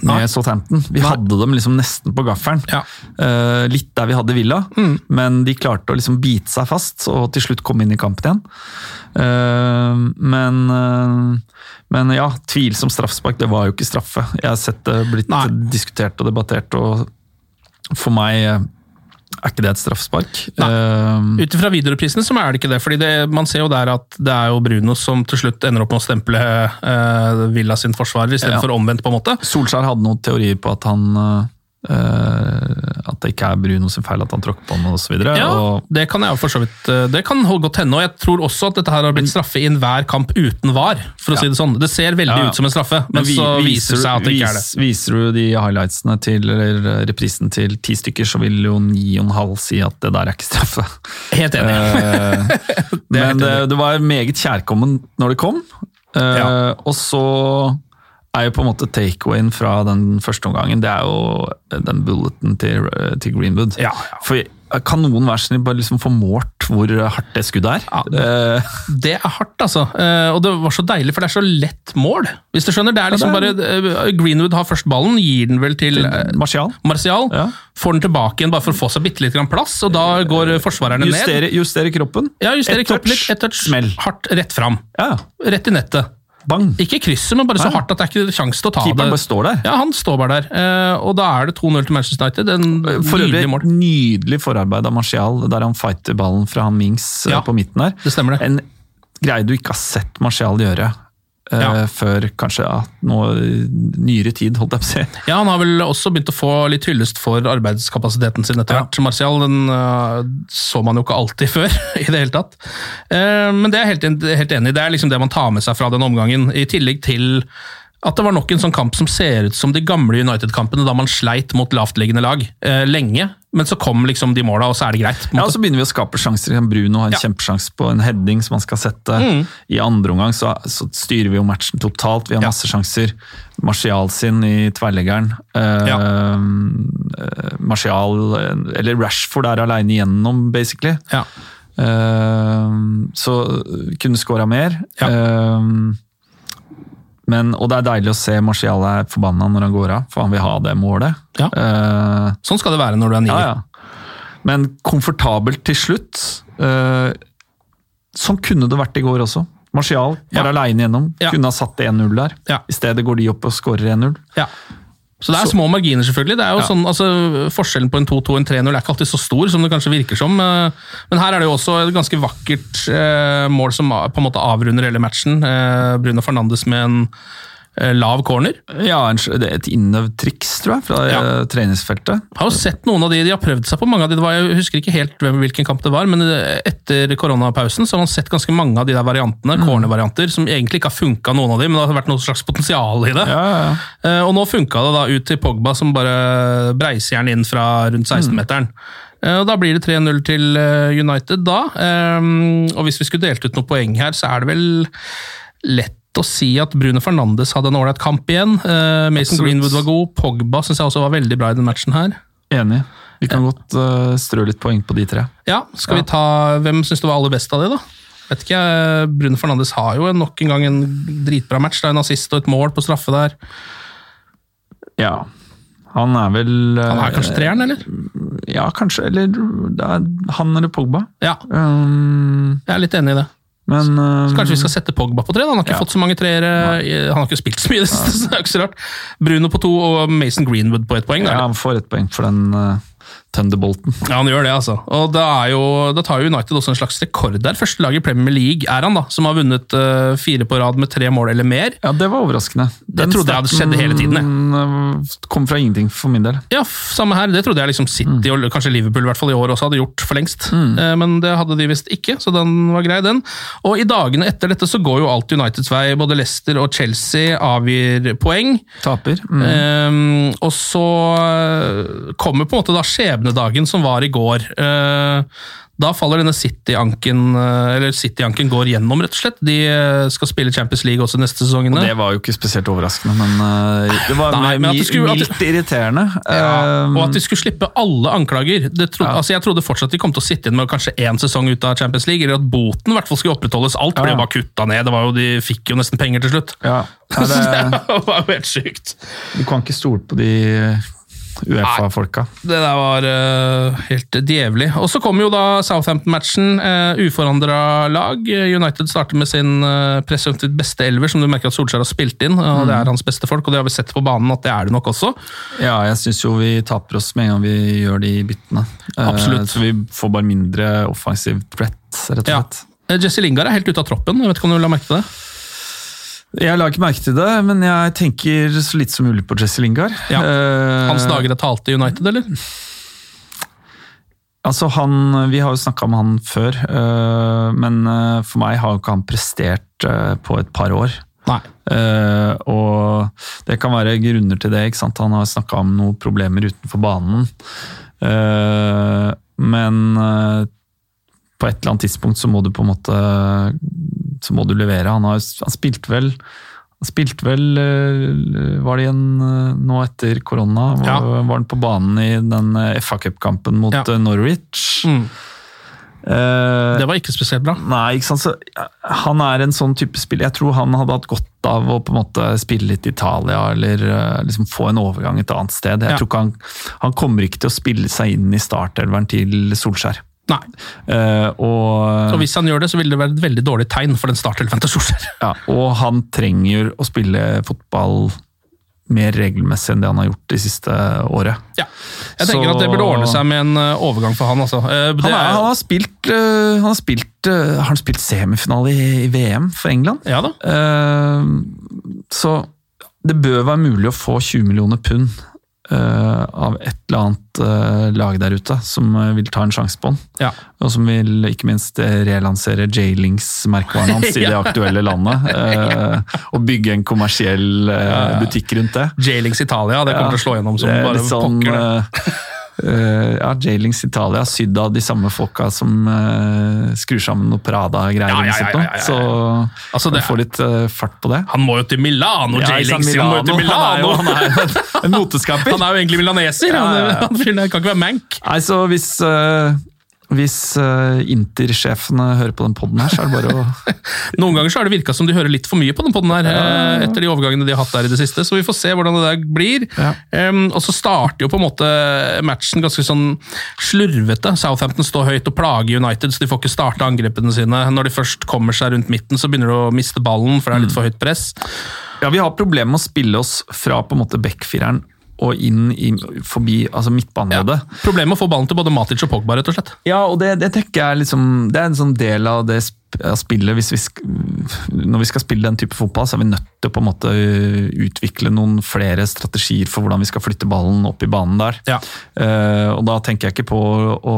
S2: med
S1: Nei.
S2: Southampton. Vi
S1: Nei.
S2: hadde dem liksom nesten på gaffelen.
S1: Ja.
S2: Uh, litt der vi hadde Villa, men de klarte å liksom bite seg fast og til slutt komme inn i kampen igjen. Uh, men, uh, men ja, tvilsom straffespark, det var jo ikke straffe. Jeg har sett det blitt
S1: Nei.
S2: diskutert og debattert, og for meg er ikke det et straffespark.
S1: Nei.
S2: Eh,
S1: Ut ifra videoreprisene så er det ikke det. fordi det, Man ser jo der at det er jo Bruno som til slutt ender opp med å stemple uh, Villa sin forsvarer, istedenfor
S2: Ja.
S1: for omvendt. på en måte.
S2: Solskjær hadde noen teorier på at han eh, At det ikke er Bruno sin feil at han tråkker på ham osv.
S1: Ja,
S2: Og
S1: Det kan jeg for så vidt eh, Det kan godt hende. Og jeg tror også at dette her har blitt straffe i enhver kamp uten VAR. for å
S2: Ja.
S1: si Det sånn. Det ser veldig
S2: Ja,
S1: ut som en straffe, men
S2: vi-
S1: så viser det seg at det ikke er det.
S2: Viser du de highlightsene til, eller reprisen til ti stykker, så vil jo ni og en halv si at det der er ikke straffe.
S1: Helt enig.
S2: Eh,
S1: er
S2: Men
S1: helt
S2: det,
S1: enig.
S2: det var meget kjærkommen når det kom. Eh,
S1: Ja.
S2: Og så er jo på en måte takeawayen fra den første omgangen, det er jo den bulleten til, til Greenwood.
S1: Ja, ja.
S2: For kan noen være snill bare liksom få målt hvor hardt det skuddet er?
S1: Ja, det-
S2: Eh,
S1: Det er hardt, altså. Eh, Og det var så deilig, for det er så lett mål. Hvis du skjønner, det er liksom
S2: Ja,
S1: bare eh, Greenwood har først ballen, gir den vel til eh,
S2: Martial.
S1: Martial.
S2: Ja.
S1: Får den tilbake igjen bare for å få seg bitte litt grann plass, og da går forsvarerne ned.
S2: Justere, justere kroppen.
S1: Ja, justere
S2: Et
S1: kroppen
S2: touch,
S1: litt. Et touch.
S2: smell.
S1: Hardt rett fram.
S2: Ja,
S1: Rett i nettet.
S2: Bang.
S1: Ikke krysset, men bare så hardt at det er ikke sjanse til å ta
S2: Keeperen
S1: det.
S2: bare står der.
S1: Ja, han står bare der. Eh, Og da er det 2-0 til Manchester United. En
S2: For øvrig
S1: nydelig mål.
S2: nydelig forarbeid av Martial, der han fighter ballen fra han Mings eh,
S1: Ja,
S2: på midten her.
S1: det stemmer det.
S2: En greie du ikke har sett Martial gjøre eh,
S1: Ja.
S2: før kanskje ja, noe nyere tid, holdt jeg på å si.
S1: Ja, Han har vel også begynt å få litt hyllest for arbeidskapasiteten sin etter
S2: Ja.
S1: hvert. Martial den uh, så man jo ikke alltid før, i det hele tatt. Uh, men det er jeg helt, helt enig i. Det er liksom det man tar med seg fra den omgangen. I tillegg til at det var nok en sånn kamp som ser ut som de gamle United-kampene, da man sleit mot lavtliggende lag eh, lenge. Men så kom liksom de måla, og så er det greit.
S2: Ja, og. Så begynner vi å skape sjanser. Bruno har en
S1: Ja.
S2: kjempesjanse på en heading som han skal sette. I andre omgang så, så styrer vi jo matchen totalt. Vi har
S1: Ja.
S2: masse sjanser. Martial sin i tverrleggeren. Eh, eh, Martial, eh, eller Rashford er aleine igjennom, basically.
S1: Ja.
S2: Eh, så kunne skåra mer.
S1: Ja.
S2: Eh, men, og det er deilig å se Marcial er forbanna når han går av, for han vil ha det målet.
S1: Ja.
S2: Uh,
S1: Sånn skal det være når du er nier.
S2: ja, ja. Men komfortabelt til slutt. Uh, sånn kunne det vært i går også. Marcial var
S1: Ja.
S2: aleine gjennom. Kunne ha satt 1-0 der.
S1: Ja.
S2: I stedet går de opp og skårer 1-0.
S1: Ja. Så det er
S2: Så-
S1: små marginer, selvfølgelig. Det er jo
S2: Ja.
S1: sånn, altså, Forskjellen på en 2-2 og en 3-0 er ikke alltid så stor som det kanskje virker som. eh, Men her er det jo også et ganske vakkert eh, mål som på en måte avrunder hele matchen. Eh, Bruno Fernandes med en eh, lav corner.
S2: Ja, det er et innøvd triks, tror jeg, fra
S1: Ja.
S2: treningsfeltet.
S1: Jeg Har jo sett noen av de, de har prøvd seg på mange av de, var, jeg husker ikke helt hvem, hvilken kamp det var, men eh, etter koronapausen så har man sett ganske mange av de der variantene, corner-varianter, som egentlig ikke har funka noen av de, men det har vært noe slags potensial i det.
S2: Ja, ja.
S1: Eh, Og nå funka det da ut til Pogba, som bare breiser jern inn fra rundt 16-meteren. Mm. Og Da blir det 3-0 til eh, United da. Eh, Og hvis vi skulle delt ut noen poeng her, så er det vel lett å si at Bruno Fernandes hadde en ålreit kamp igjen. Uh, Mason
S2: Absolutt.
S1: Greenwood var god. Pogba syns jeg også var veldig bra i den matchen her.
S2: Enig. Vi kan godt uh, strø litt poeng på de tre.
S1: Ja, skal vi ta Hvem syns du var aller best av de, da? Vet ikke, Bruno Fernandes har jo nok en gang en dritbra match. Det er en assist og et mål på straffe der.
S2: Ja. Han er vel
S1: Han er kanskje treeren, eller?
S2: Ja, kanskje. Eller det er han eller Pogba.
S1: Ja,
S2: Um,
S1: jeg er litt enig i det.
S2: Men så,
S1: Så kanskje vi skal sette Pogba på tre? da. Han har ikke
S2: Ja.
S1: fått så mange treere. Han har ikke spilt så mye det så det er ikke så rart. Bruno på to og Mason Greenwood på ett poeng.
S2: ja, han får et poeng for den uh, Thunderbolten.
S1: Ja, han gjør det, altså. Og da, er jo, da tar jo United også en slags rekord der. Første lag i Premier League er han, da, som har vunnet uh, fire på rad med tre mål eller mer.
S2: Ja, det var overraskende.
S1: Det trodde jeg hadde skjedd hele tiden, jeg.
S2: jeg. Kom fra ingenting for min del.
S1: Ja, samme her. Det trodde jeg liksom City og kanskje Liverpool i hvert fall i år også hadde gjort for lengst.
S2: Mm.
S1: Eh, Men det hadde de visst ikke, så den var grei, den. Og i dagene etter dette så går jo alt Uniteds vei. Både Leicester og Chelsea avgir poeng.
S2: Taper. Mm.
S1: Ehm, og så eh, kommer på en måte da skjebnedagen som var i går. Eh, da faller denne City-anken eh, eller City-anken går gjennom, rett og slett. De eh, skal spille Champions League også neste sesongene.
S2: Det var jo ikke spesielt overraskende, men det var
S1: Nei, men at det skulle-
S2: mildt irriterende.
S1: Ja, og at de skulle slippe alle anklager. Det trodde,
S2: Ja.
S1: altså jeg trodde fortsatt de kom til å sitte igjen med kanskje én sesong ut av Champions League, eller at boten i hvert fall skulle opprettholdes. Alt ble
S2: Ja.
S1: bare kutta ned. Det var jo, de fikk jo nesten penger til slutt.
S2: ja, det,
S1: det var jo helt sykt.
S2: du kan ikke stole på de Uefa-folka.
S1: Det der var uh, helt djevlig. Og så kom jo da Southampton-matchen. Uh, Uforandra lag. United starter med sin uh, presumptivt beste elver, som du merker at Solskjær har spilt inn. og Det er hans beste folk, og det har vi sett på banen at det er det nok også.
S2: Ja, jeg syns jo vi taper oss med en gang vi gjør de byttene. Absolutt.
S1: Absolutt.
S2: Så vi får bare mindre offensive threat, rett og slett.
S1: Ja. Jesse Lingard er helt ute av troppen. Jeg vet ikke om du la merke til det?
S2: Jeg la ikke merke til det, men jeg tenker så litt som mulig på Jesse Lingard.
S1: Ja.
S2: Eh,
S1: Hans dager er talte i United, eller?
S2: Altså han, Vi har jo snakka om han før, eh, men eh, for meg har jo ikke han prestert på et par år.
S1: Nei.
S2: Og det kan være grunner til det. ikke sant? Han har snakka om noen problemer utenfor banen. Men på et eller annet tidspunkt så må du på en måte så må du levere. Han har han spilte vel han spilte vel eh, Var det igjen eh, nå etter korona? Var,
S1: Ja.
S2: var han på banen i den eh, FA Cup-kampen mot
S1: Ja.
S2: Norwich?
S1: Mm.
S2: Eh,
S1: Det var ikke spesielt bra.
S2: Nei, ikke sant. Så, han er en sånn type spiller. Jeg tror han hadde hatt godt av å på en måte spille litt i Italia, eller liksom få en overgang et annet sted. Jeg
S1: Ja.
S2: tror ikke han, han kommer ikke til å spille seg inn i startelveren til Solskjær.
S1: Nei.
S2: Uh, og,
S1: Og hvis han gjør det, så vil det være et veldig dårlig tegn for den startelven til Solskjær.
S2: ja, og han trenger å spille fotball mer regelmessig enn det han har gjort det siste året.
S1: Ja. Jeg tenker
S2: Så-
S1: at det burde ordne seg med en eh, overgang for han. Altså. Eh, det
S2: Han, er,
S1: er-
S2: han har spilt, han har spilt, har han spilt semifinale i, i VM for England.
S1: Ja da.
S2: Uh, så det bør være mulig å få 20 millioner pund av et eller annet eh, lag der ute som eh, vil ta en sjanse på den.
S1: Ja.
S2: Og som vil ikke minst eh, relansere J-Links-merkevaren hans i det aktuelle landet. uh, og bygge en kommersiell uh, butikk rundt det.
S1: J-Links Italia, det kommer til å slå gjennom som bare
S2: sånn,
S1: pokker.
S2: eh, ja, J-Links Italia sydd av de samme folka som uh, skrur sammen noe Prada-greier.
S1: Ja, ja, ja.
S2: Så
S1: Altså, det
S2: får litt uh, fart på det.
S1: Han må jo til Milano,
S2: Ja, ikke sant,
S1: Han må jo til
S2: Han er jo, han er en, moteskaper.
S1: Han er jo egentlig milaneser! Han, han kan ikke være mank.
S2: Nei, så hvis, eh, hvis uh, Inter-sjefene hører på den poden her, så er det bare å
S1: Noen ganger så har det virka som de hører litt for mye på den podden her, eh, etter de overgangene de har hatt der i det siste, så vi får se hvordan det der blir.
S2: Ja.
S1: Em, og så starter jo på en måte matchen ganske sånn slurvete. Southampton står høyt og plager United, så de får ikke starte angrepene sine. Når de først kommer seg rundt midten, så begynner de å miste ballen, for det er litt for høyt press.
S2: Ja, vi har problemer med å spille oss fra på en måte backfireren og inn i, forbi altså midtbaneleddet.
S1: Problemet med å få ballen til både Matic og Pogba, rett og slett.
S2: Ja, og det, det tenker jeg liksom Det er en sånn del av det sp- av spillet hvis vi Når vi skal spille den type fotball, så er vi nødt til å på en måte utvikle noen flere strategier for hvordan vi skal flytte ballen opp i banen der.
S1: Ja.
S2: Uh, og da tenker jeg ikke på å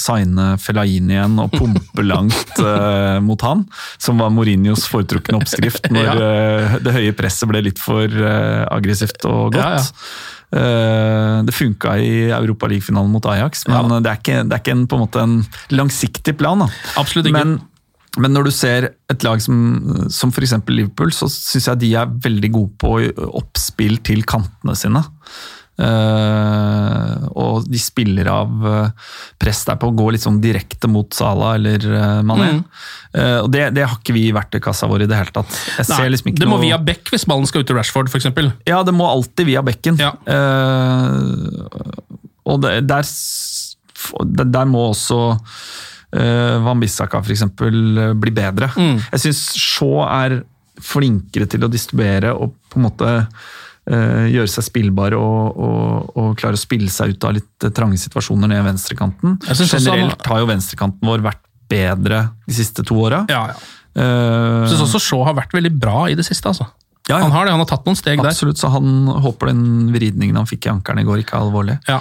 S2: signe Fellaini igjen og pumpe langt uh, mot han, som var Mourinhos foretrukne oppskrift når
S1: Ja.
S2: uh, det høye presset ble litt for aggressivt og godt.
S1: Ja, ja.
S2: Det funka i Europaligafinalen mot Ajax, men
S1: Ja.
S2: det er ikke, det er ikke en, på en måte en langsiktig plan. Da.
S1: Absolutt ikke.
S2: Men, men når du ser et lag som, som f.eks. Liverpool, så syns jeg de er veldig gode på oppspill til kantene sine. Uh, og de spiller av eh, press der på å gå litt sånn direkte mot Salah eller uh, Mané.
S1: Mm.
S2: Uh, og det, det har ikke vi i verktøykassa vår i det hele tatt.
S1: Nei,
S2: liksom
S1: det må
S2: noe...
S1: via bekk hvis ballen skal ut til Rashford, f.eks.
S2: Ja, det må alltid via bekken.
S1: Ja.
S2: Uh, og det, der, der må også uh, Bissaka for eksempel eh, bli bedre.
S1: Mm.
S2: Jeg syns Shaw er flinkere til å distribuere og på en måte uh, gjøre seg spillbar og, og, og klare å spille seg ut av litt eh, trange situasjoner ned i venstrekanten. Generelt har jo venstrekanten vår vært bedre de siste to åra.
S1: Ja, ja. Uh, syns også Shaw har vært veldig bra i det siste. altså.
S2: Ja, ja.
S1: Han har det, han har tatt noen steg der.
S2: Absolutt, så han håper den vridningen han fikk i ankelen i går, ikke er alvorlig.
S1: Ja.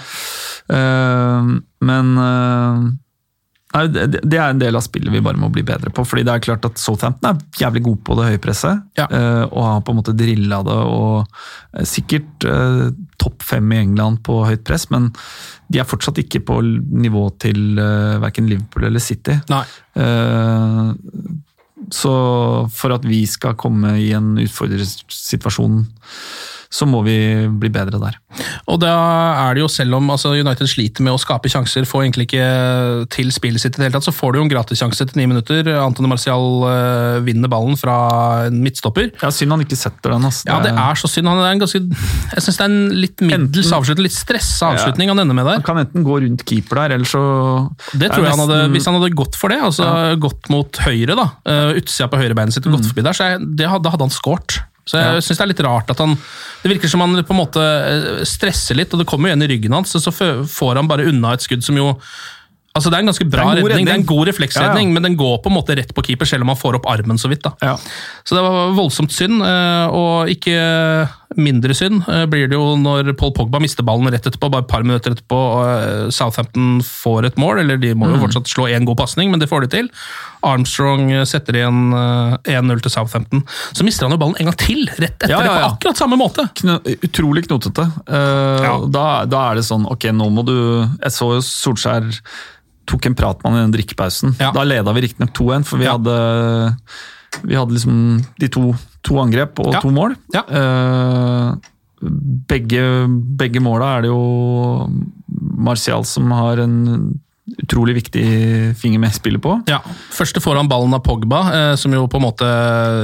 S2: Uh, men eh, nei, det, er en del av spillet vi bare må bli bedre på. fordi det er klart at Southampton er jævlig god på det høye presset.
S1: Ja.
S2: eh, og har på en måte drilla det. og eh, Sikkert eh, topp fem i England på høyt press, men de er fortsatt ikke på nivå til verken Liverpool eller City.
S1: Nei.
S2: Så for at vi skal komme i en utfordrersituasjon, så må vi bli bedre der.
S1: Og da er det jo, selv om altså, United sliter med å skape sjanser, får egentlig ikke til spillet sitt i det hele tatt, så får du jo en gratissjanse til ni minutter. Antony Martial eh, vinner ballen fra en midtstopper.
S2: Ja, Synd han ikke setter den. Altså.
S1: Ja, det er så synd. Han er en ganske, jeg syns det er en litt middels avslutning, litt stressa avslutning han ender med der.
S2: Han kan enten gå rundt keeper der, eller så
S1: Det tror jeg han hadde, Hvis han hadde gått for det, altså gått mot høyre, da, uh, utsida på høyrebeinet sitt og gått forbi der, så jeg, det, hadde- da hadde han scoret. Så jeg.
S2: Ja.
S1: synes Det er litt rart at han Det virker som han på en måte eh, stresser litt, og det kommer jo igjen i ryggen hans, så får han bare unna et skudd som jo Altså Det er en ganske bra
S2: Det en redning.
S1: redning, det er en god refleksredning,
S2: Ja, ja.
S1: men den går på en måte rett på keeper, selv om han får opp armen så vidt. da.
S2: Ja.
S1: Så det var voldsomt synd, eh, og ikke mindre synd eh, blir det jo når Paul Pogba mister ballen rett etterpå, bare et par minutter etterpå, og eh, Southampton får et mål, eller de må
S2: Mm.
S1: jo fortsatt slå én god pasning, men det får de til. Armstrong eh, setter igjen eh, 1-0 til Southampton. Så mister han jo ballen en gang til, rett etter,
S2: Ja, ja, ja.
S1: på akkurat samme måte!
S2: Kno, utrolig knotete.
S1: Uh,
S2: da, da er det sånn, ok, nå må du Jeg så jo Solskjær tok en prat med han i den drikkepausen. Da leda vi riktignok 2-1, for vi hadde vi hadde liksom de to, to angrep og
S1: Ja.
S2: to mål.
S1: Ja.
S2: Eh, begge, begge måla er det jo Martial som har en utrolig viktig finger med spillet på.
S1: Ja, Første får han ballen av Pogba, eh, som jo på en måte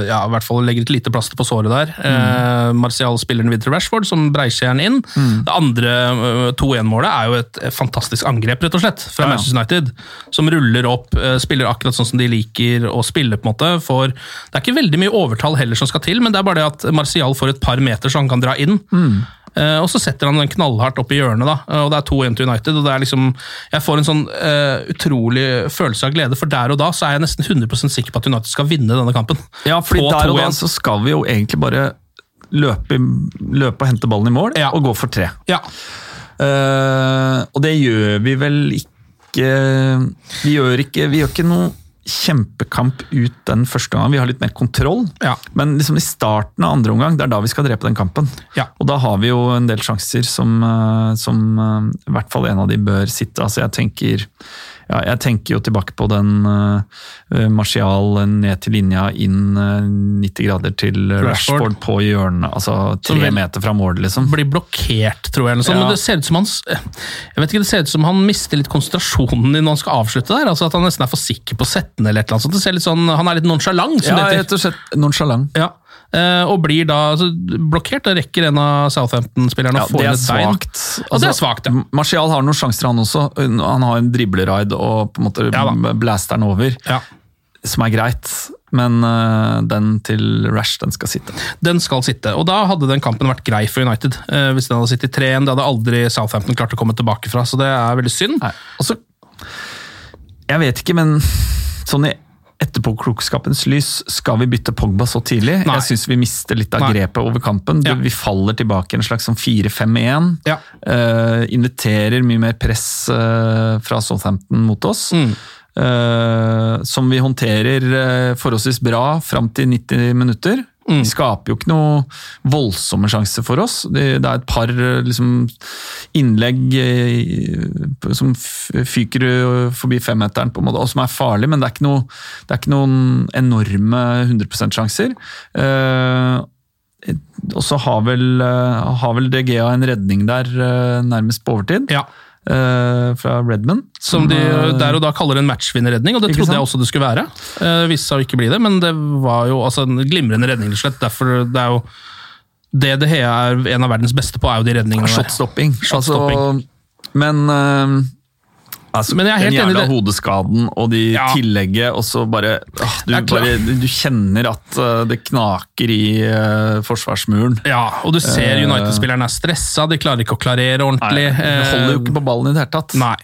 S1: ja, i hvert fall legger et lite plaster på såret der. Eh, Martial spiller den videre til Rashford, som breiskjer den inn. Det andre eh, 2-1-målet er jo et eh, fantastisk angrep, rett og slett, fra
S2: Ja, ja.
S1: Manchester United. Som ruller opp, eh, spiller akkurat sånn som de liker å spille. på en måte. For det er ikke veldig mye overtall heller som skal til, men det er bare det at Martial får et par meter så han kan dra inn. Eh, og så setter han den knallhardt opp i hjørnet, da, og det er 2-1 til United. og det er liksom, Jeg får en sånn eh, utrolig følelse av glede, for der og da så er jeg nesten 100% sikker på at United skal vinne denne kampen.
S2: Ja, fordi
S1: På
S2: der og da så skal vi jo egentlig bare løpe, løpe og hente ballen i mål,
S1: Ja.
S2: og gå for tre.
S1: Ja,
S2: Uh, og det gjør vi vel ikke Vi gjør ikke, vi gjør ikke noe kjempekamp ut den første gangen. Vi har litt mer kontroll.
S1: Ja.
S2: Men liksom i starten av andre omgang, det er da vi skal drepe den kampen.
S1: Ja.
S2: Og da har vi jo en del sjanser som, eh, som eh, i hvert fall en av de bør sitte. Altså jeg tenker ja, jeg tenker jo tilbake på den uh, Martial ned til linja, inn uh, 90 grader til
S1: Rashford.
S2: Rashford, på hjørnet. Altså tre meter fra mål, liksom.
S1: Blir blokkert, tror jeg.
S2: Ja.
S1: Men det ser ut som han jeg vet ikke, det ser ut som han mister litt konsentrasjonen når han skal avslutte der. altså At han nesten er for sikker på å sette den, eller et eller annet sånt. Det ser litt sånn, Han er litt nonchalant, som
S2: Ja,
S1: det heter.
S2: rett og slett nonchalant.
S1: Ja. Eh, og blir da altså, blokkert. Da rekker en av Southampton-spillerne
S2: Ja,
S1: å få inn et bein.
S2: svakt. Altså,
S1: det er svakt, ja.
S2: Martial har noen sjanser, han også. Han har en dribleraid og på en måte
S1: Ja
S2: blaster den over,
S1: Ja.
S2: som er greit. Men uh, den til Rash, den skal sitte.
S1: Den skal sitte. Og da hadde den kampen vært grei for United. Uh, hvis den hadde sittet 3-1. Det hadde aldri Southampton klart å komme tilbake fra, så det er veldig synd.
S2: Nei. Altså, Jeg vet ikke, men sånn i etterpåklokskapens lys, skal vi bytte Pogba så tidlig?
S1: Nei.
S2: Jeg syns vi mister litt av
S1: Nei.
S2: grepet over kampen.
S1: Ja.
S2: Vi faller tilbake i en slags sånn 4-5-1.
S1: Ja.
S2: Uh, inviterer mye mer press uh, fra Southampton mot oss.
S1: Mm.
S2: Uh, som vi håndterer forholdsvis bra fram til 90 minutter.
S1: Mm.
S2: De skaper jo ikke noe voldsomme sjanser for oss. Det, det er et par eh, liksom, innlegg eh, som fyker eh, forbi femmeteren, på en måte, og som er farlig, men det er ikke, noe, det er ikke noen enorme 100 %-sjanser. og så har vel, har vel De Gea en redning der nærmest på overtid,
S1: Ja.
S2: Eh, fra Redman.
S1: Som de
S2: eh,
S1: der og da kaller en matchvinnerredning, og det trodde jeg også det skulle være. Uh, viste seg å ikke bli det, men det var jo altså, en glimrende redning. rett og slett. Derfor det er jo Det De Hea er en av verdens beste på, er jo de redningene.
S2: Shotstopping.
S1: Shot
S2: Altså, men eh, altså,
S1: Men jeg er helt
S2: den jævla hodeskaden og de
S1: Ja.
S2: tillegget, og så bare, åh, du, bare du kjenner at eh, det knaker i uh, forsvarsmuren.
S1: Ja, og du ser
S2: Eh.
S1: United-spillerne er stressa, de klarer ikke å klarere ordentlig.
S2: Nei, de holder jo ikke på ballen i det hele tatt.
S1: Nei.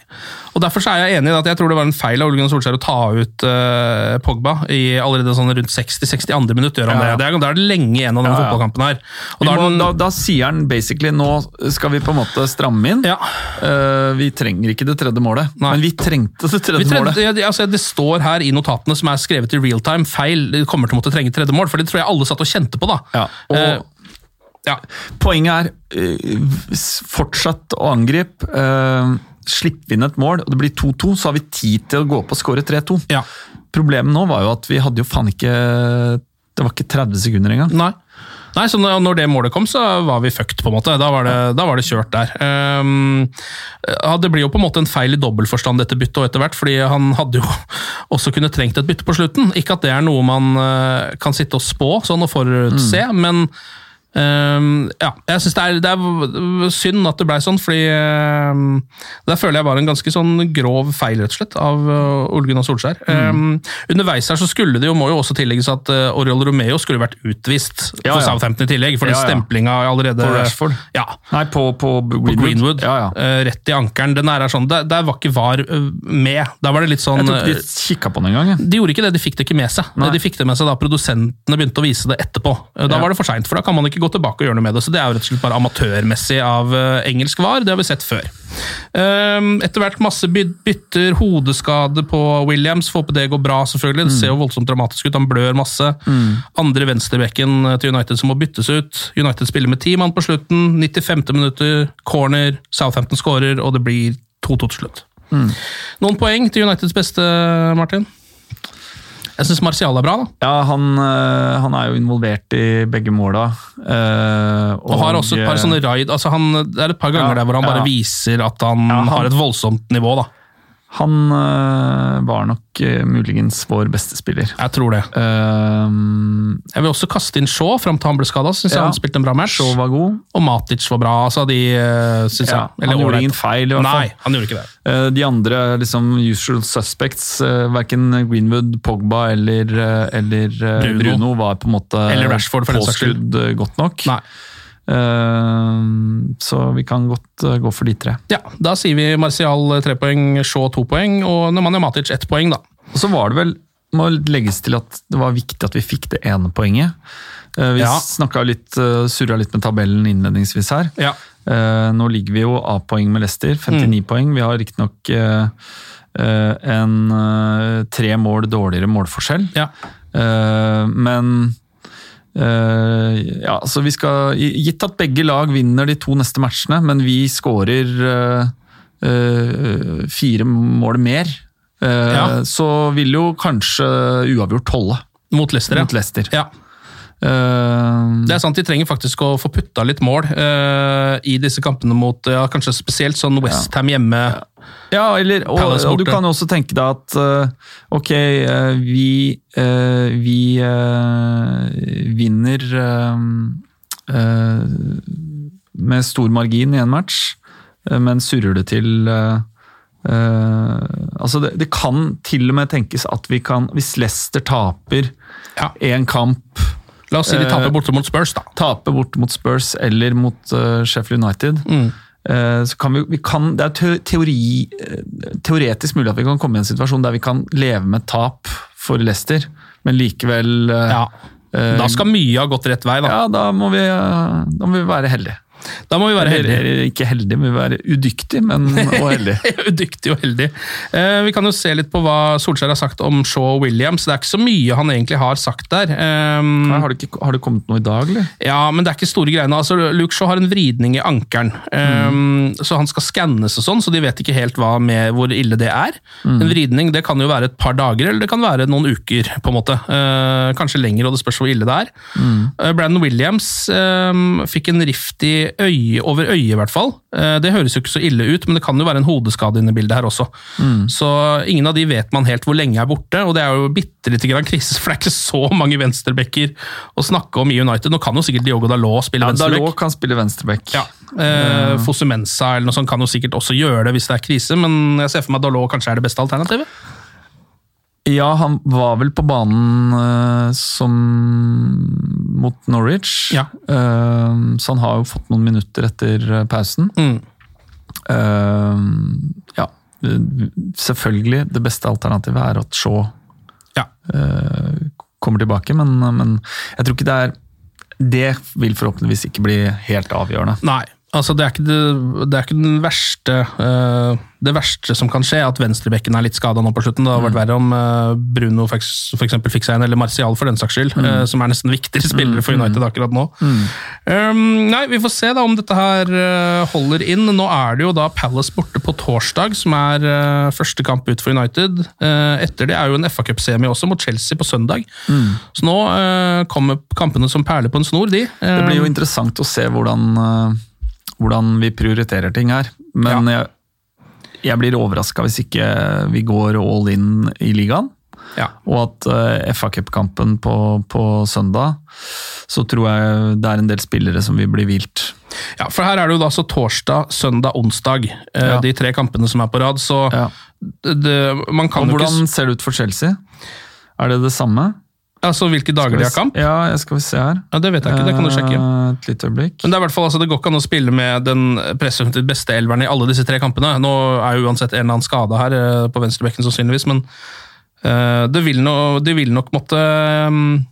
S1: Og Derfor så er jeg enig i at jeg tror det var en feil av Ole Gunnar Solskjær å ta ut uh, Pogba i allerede sånn rundt 60-62 minutt. gjør han
S2: Ja, ja.
S1: det. Da er det lenge igjen av denne fotballkampen her. Da er
S2: må,
S1: den,
S2: da, da sier han basically nå skal vi på en måte stramme inn.
S1: ja,
S2: Eh, vi trenger ikke det tredje målet,
S1: Nei.
S2: men vi trengte det tredje
S1: trengte,
S2: målet.
S1: ja, altså, det står her i notatene som er skrevet i real time, feil. vi kommer til å måtte trenge tredje mål, for det tror jeg alle satt og kjente på. da.
S2: Ja, og
S1: Eh, ja.
S2: Poenget er eh, fortsatt å angripe. Uh, Slipper vi inn et mål, og det blir 2-2, så har vi tid til å gå opp og skåre 3-2.
S1: ja.
S2: Problemet nå var jo at vi hadde jo faen ikke Det var ikke 30 sekunder engang.
S1: Nei. Nei, så når det målet kom, så var vi fucked, på en måte. Da var det, da var det kjørt der. Um, ja, det blir jo på en måte en feil i dobbeltforstand dette byttet og etter hvert, fordi han hadde jo også kunne trengt et bytte på slutten. Ikke at det er noe man eh, kan sitte og spå sånn og forutse, men ehm, ja, jeg synes det det er synd at det ble sånn, fordi ehm, der føler jeg var en ganske sånn grov feil, rett og slett, av uh, Ole Gunnar Solskjær. Ehm, underveis her så skulle det jo, må jo også tillegges at uh, Oriol Romeo skulle vært utvist
S2: Ja,
S1: for
S2: ja.
S1: Southampton i tillegg, for
S2: Ja, ja.
S1: stemplinga allerede
S2: På Rashford.
S1: Ja,
S2: Nei, på, på
S1: på
S2: Greenwood.
S1: Greenwood.
S2: Ja, ja.
S1: eh, rett i ankelen. Den er sånn, der, der var ikke VAR uh, med. Der var det litt sånn
S2: Jeg tror ikke
S1: uh,
S2: de kikka på den engang.
S1: de gjorde ikke det, de fikk det ikke med seg.
S2: Nei.
S1: De fikk det med seg da produsentene begynte å vise det etterpå. Da var det for seint, for da kan man ikke gå tilbake og gjøre noe med det. Så det er jo rett og slett bare amatørmessig av eh, engelsk var. Det har vi sett før. Um, etter hvert masse bytter, hodeskade på Williams. Får håpe det går bra, selvfølgelig. Det ser jo voldsomt dramatisk ut, han blør masse. Andre venstrebekken eh, til United som må byttes ut. United spiller med ti mann på slutten. 95. minutter, corner, Southampton skårer, og det blir 2-2 til slutt. Noen poeng til Uniteds beste, Martin? Jeg syns Martial er bra, da.
S2: Ja, han, eh, han er jo involvert i begge måla. eh,
S1: Og, har også et par sånne raid. Altså han, det er et par ganger
S2: Ja,
S1: der hvor han bare
S2: ja.
S1: viser at han,
S2: han-
S1: har et voldsomt nivå, da.
S2: Han eh, var nok eh, muligens vår beste spiller.
S1: Jeg tror det.
S2: Eh,
S1: Jeg vil også kaste inn Shaw fram til han ble skada. Syns
S2: Ja.
S1: han spilte en bra match.
S2: Shaw var god.
S1: Og Matic var bra. Altså de,
S2: Ja,
S1: jeg. Eller
S2: han gjorde ingen feil, i hvert fall.
S1: Nei, han gjorde ikke det.
S2: Uh, De andre liksom, usual suspects, uh, verken Greenwood, Pogba eller, eller uh,
S1: Bruno.
S2: Bruno. var på en måte påskrudd godt nok.
S1: Nei.
S2: Eh, så vi kan godt eh, gå for de tre.
S1: Ja, Da sier vi Martial eh, tre poeng, Shaw to poeng, og Nemanja Matic ett poeng, da.
S2: Og så var det vel må legges til at det var viktig at vi fikk det ene poenget. Vi
S1: Ja.
S2: snakka litt, surra litt med tabellen innledningsvis her.
S1: Ja.
S2: Nå ligger vi jo A-poeng med Leicester, 59 poeng. Vi har riktignok en tre mål dårligere målforskjell.
S1: Ja.
S2: Men eh, ja, så vi skal Gitt at begge lag vinner de to neste matchene, men vi skårer uh, uh, fire mål mer,
S1: Ja.
S2: så vil jo kanskje uavgjort holde
S1: Mot Leicester,
S2: mot Leicester.
S1: ja.
S2: Eh,
S1: Det er sant, De trenger faktisk å få putta litt mål uh, i disse kampene mot ja, kanskje spesielt sånn Westham hjemme.
S2: Ja, eller, og, og du kan jo også tenke deg at uh, ok, vi, vi vinner med stor margin i en match, men surrer det til Uh, eh, altså det, det kan til og med tenkes at vi kan, hvis Leicester taper
S1: Ja.
S2: én kamp
S1: La oss si de taper
S2: Eh,
S1: borte mot Spurs, da.
S2: Taper bort mot Spurs eller mot uh, Sheffield United,
S1: Mm.
S2: Uh, så kan vi, vi kan, det er teori, teoretisk mulig at vi kan komme i en situasjon der vi kan leve med tap for Leicester, men likevel uh,
S1: Ja. Da skal mye ha gått rett vei, da.
S2: Ja, da må vi, da må vi være heldige.
S1: Da må vi være heldige.
S2: eller ikke heldige, men vi være udyktige, men og heldige.
S1: Udyktig og heldig. Eh, vi kan jo se litt på hva Solskjær har sagt om Shaw og Williams. Det er ikke så mye han egentlig har sagt der. Um,
S2: Har, det ikke, har det kommet noe i dag, eller?
S1: Ja, men det er ikke store greiene. Altså, Luke Shaw har en vridning i ankelen, um, så han skal skannes og sånn, så de vet ikke helt hva med hvor ille det er. En vridning det kan jo være et par dager, eller det kan være noen uker, på en måte. Eh, kanskje lenger, og det spørs hvor ille det er. Eh, Brandon Williams um, fikk en rift i øye, over øyet, i hvert fall. Eh, det høres jo ikke så ille ut, men det kan jo være en hodeskade inne i bildet her også. Så ingen av de vet man helt hvor lenge er borte, og det er jo bitte lite grann krise, for det er ikke så mange venstrebacker å snakke om i United. Nå kan jo sikkert Diogo Dalot spille
S2: Ja,
S1: venstreback.
S2: Dalot kan spille venstreback.
S1: Ja. Eh, Fosumensa eller noe sånt kan jo sikkert også gjøre det hvis det er krise, men jeg ser for meg at Dalot kanskje er det beste alternativet.
S2: Ja, han var vel på banen uh, som mot Norwich,
S1: Ja.
S2: Eh, så han har jo fått noen minutter etter eh, pausen.
S1: Mm.
S2: Eh, ja, selvfølgelig. Det beste alternativet er at Shaw
S1: Ja.
S2: eh, kommer tilbake, men, men jeg tror ikke det er Det vil forhåpentligvis ikke bli helt avgjørende.
S1: Nei, altså det er ikke, det, det er ikke den verste eh, Det verste som kan skje, er at venstrebekken er litt skada nå på slutten. Det hadde vært verre om eh, Bruno eksempel fikk seg en, eller Martial for den saks skyld, eh, som er nesten viktigere spillere for United akkurat nå. Um, nei, vi får se da om dette her eh, holder inn. Nå er det jo da Palace borte på torsdag, som er første kamp ut for United. Etter det er jo en FA Cup-semi også, mot Chelsea på søndag. Så nå kommer kampene som perler på en snor, de.
S2: Det blir jo interessant å se hvordan, hvordan vi prioriterer ting her. Men jeg, jeg blir overraska hvis ikke vi går all in i ligaen.
S1: ja.
S2: Og at uh, FA Cup-kampen på, på søndag, så tror jeg det er en del spillere som vil bli hvilt.
S1: Ja, for her er det jo da så torsdag, søndag, onsdag. Uh,
S2: Ja.
S1: De tre kampene som er på rad. Så
S2: Ja.
S1: det, man kan
S2: Og
S1: jo
S2: hvordan
S1: ikke
S2: ser det ut for Chelsea? Er det det samme?
S1: Altså hvilke dager de har kamp?
S2: Ja, jeg skal vi se her.
S1: Ja, Det vet jeg ikke, det kan du sjekke.
S2: Eh, Et lite øyeblikk.
S1: Men det er i hvert fall, altså, det går ikke an å spille med den presumptivt beste elveren i alle disse tre kampene. Nå er jo uansett en eller annen skade her eh, på venstrebekken sannsynligvis, men uh, det vil no, de vil nok måtte um,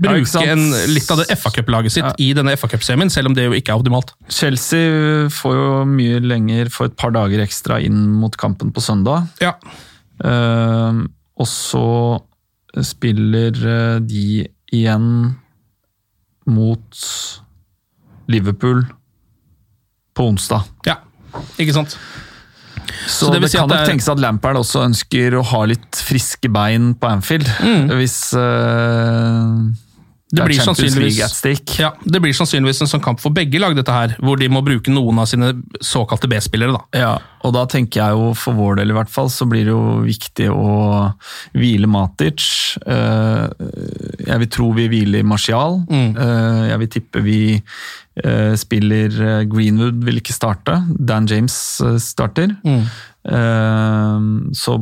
S1: bruke
S2: ja,
S1: en, litt av det FA Cup-laget sitt
S2: Ja.
S1: i denne FA Cup-semien, selv om det jo ikke er optimalt.
S2: Chelsea får jo mye lenger, for et par dager ekstra inn mot kampen på søndag.
S1: Ja,
S2: Uh, og så spiller eh, de igjen mot Liverpool på onsdag.
S1: ja. Ikke sant?
S2: Så,
S1: det vil
S2: det, kan
S1: at det
S2: nok
S1: er-
S2: tenkes at Lampard også ønsker å ha litt friske bein på Anfield. Hvis eh,
S1: Det
S2: det
S1: blir sannsynligvis-. Ja, Det blir sannsynligvis en sånn kamp for begge lag, dette her, hvor de må bruke noen av sine såkalte B-spillere. da.
S2: Ja, og da tenker jeg jo for vår del i hvert fall, så blir det jo viktig å hvile Matic. Eh, Jeg vil tro vi hviler Martial.
S1: Mm.
S2: Eh, Jeg vil tippe vi eh, spiller Greenwood vil ikke starte. Dan James starter.
S1: Mm.
S2: Så,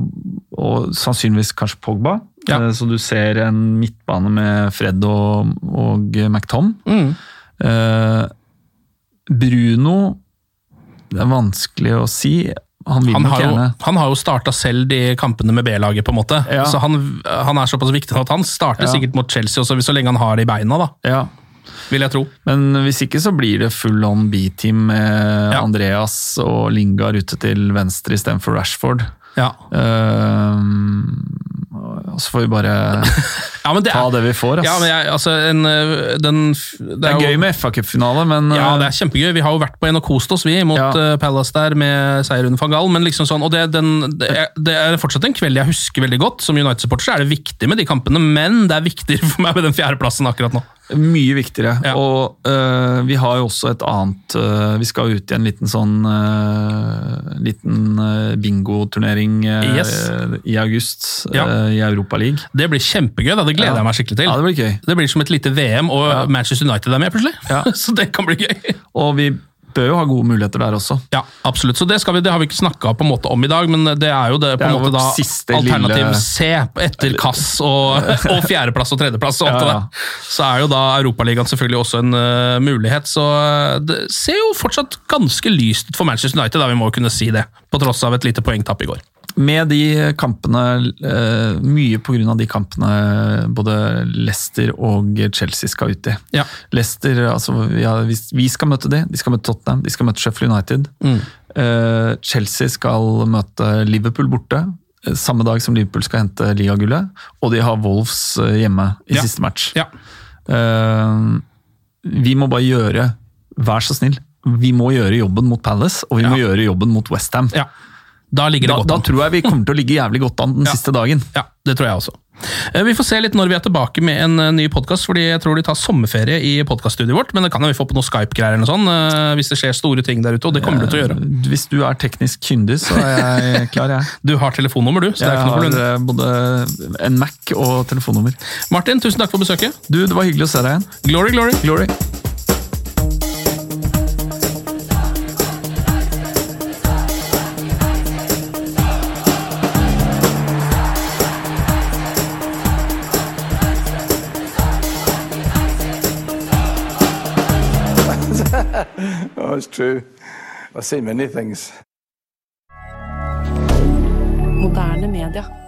S2: og sannsynligvis kanskje Pogba.
S1: Ja.
S2: Eh, Så du ser en midtbane med Fred og, og McTom.
S1: Mm.
S2: Eh, Bruno Det er vanskelig å si. Han
S1: Han har, jo, han har jo starta selv de kampene med B-laget, på en måte.
S2: Ja.
S1: Så han, han er såpass viktig at han starter
S2: Ja.
S1: sikkert mot Chelsea også, så lenge han har det i beina, da,
S2: ja.
S1: vil jeg tro.
S2: Men hvis ikke så blir det full on B-team med
S1: Ja.
S2: Andreas og Lingard ute til venstre istedenfor Rashford.
S1: Ja.
S2: Uh, så får vi bare
S1: Ja, men det
S2: ta
S1: er,
S2: det vi får. Ass.
S1: ja, men jeg, altså, en, øh, den, det
S2: det er
S1: jo-
S2: gøy med FA Cup-finale, men
S1: Ja,
S2: eh,
S1: det er kjempegøy. Vi har jo vært på en og kost oss, vi, mot
S2: Ja.
S1: eh, Palace der med seier under van Gaal. Men liksom sånn, og det, den, det, er, det er fortsatt en kveld jeg husker veldig godt. Som United-supporter er det viktig med de kampene, men det er viktigere for meg med den fjerdeplassen akkurat nå.
S2: Mye viktigere.
S1: Ja.
S2: Og øh, vi har jo også et annet øh, Vi skal ut i en liten sånn øh, liten bingoturnering
S1: Yes.
S2: i august
S1: Ja.
S2: i Europaligaen.
S1: Det blir kjempegøy. da, Det gleder
S2: Ja.
S1: jeg meg skikkelig til.
S2: Ja, det blir gøy.
S1: Det blir som et lite VM, og
S2: Ja.
S1: Manchester United er med plutselig.
S2: Ja.
S1: Så det kan bli gøy.
S2: Og vi bør jo ha gode muligheter der også.
S1: Ja, absolutt. Så det, skal vi, det har vi ikke snakka om i dag, men det er jo det, på
S2: Det
S1: en måte da alternativ
S2: lille-
S1: C etter Kass og, og fjerdeplass og tredjeplass. og alt
S2: Ja, ja.
S1: det Så er jo da Europaligaen selvfølgelig også en uh, mulighet. Så eh, det ser jo fortsatt ganske lyst ut for Manchester United, da vi må kunne si det. På tross av et lite poengtapp i går.
S2: Med de kampene, eh, mye av de kampene både Leicester og Chelsea skal ut i.
S1: Ja.
S2: Leicester, altså vi, har, vi, vi skal møte de, de skal møte Tottenham, de skal møte Sheffield United.
S1: Mm.
S2: Eh, Chelsea skal møte Liverpool borte, eh, samme dag som Liverpool skal hente ligagullet. Og de har Wolves hjemme i
S1: Ja.
S2: siste match.
S1: Ja.
S2: Vi må bare gjøre, vær så snill, vi må gjøre jobben mot Palace, og vi må gjøre jobben mot Westham.
S1: ja. Da ligger det
S2: Da,
S1: godt
S2: da tror jeg vi kommer til å ligge jævlig godt an den
S1: Ja.
S2: siste dagen.
S1: Ja, det tror jeg også. Eh, Vi får se litt når vi er tilbake med en eh, ny podkast, fordi jeg tror de tar sommerferie i podkaststudioet vårt. Men det kan jo vi få på noen Skype-greier eller noe sånt, eh, hvis det skjer store ting der ute, og det kommer du til å gjøre.
S2: Hvis du er teknisk kyndig, så er jeg klar, jeg.
S1: Du har telefonnummer, du. så det er ikke noe
S2: har
S1: Jeg
S2: har både en Mac og telefonnummer.
S1: Martin, tusen takk for besøket.
S2: Du, det var hyggelig å se deg igjen.
S1: Glory, glory.
S2: Glory.
S3: True. I've seen many things.
S4: Moderne media.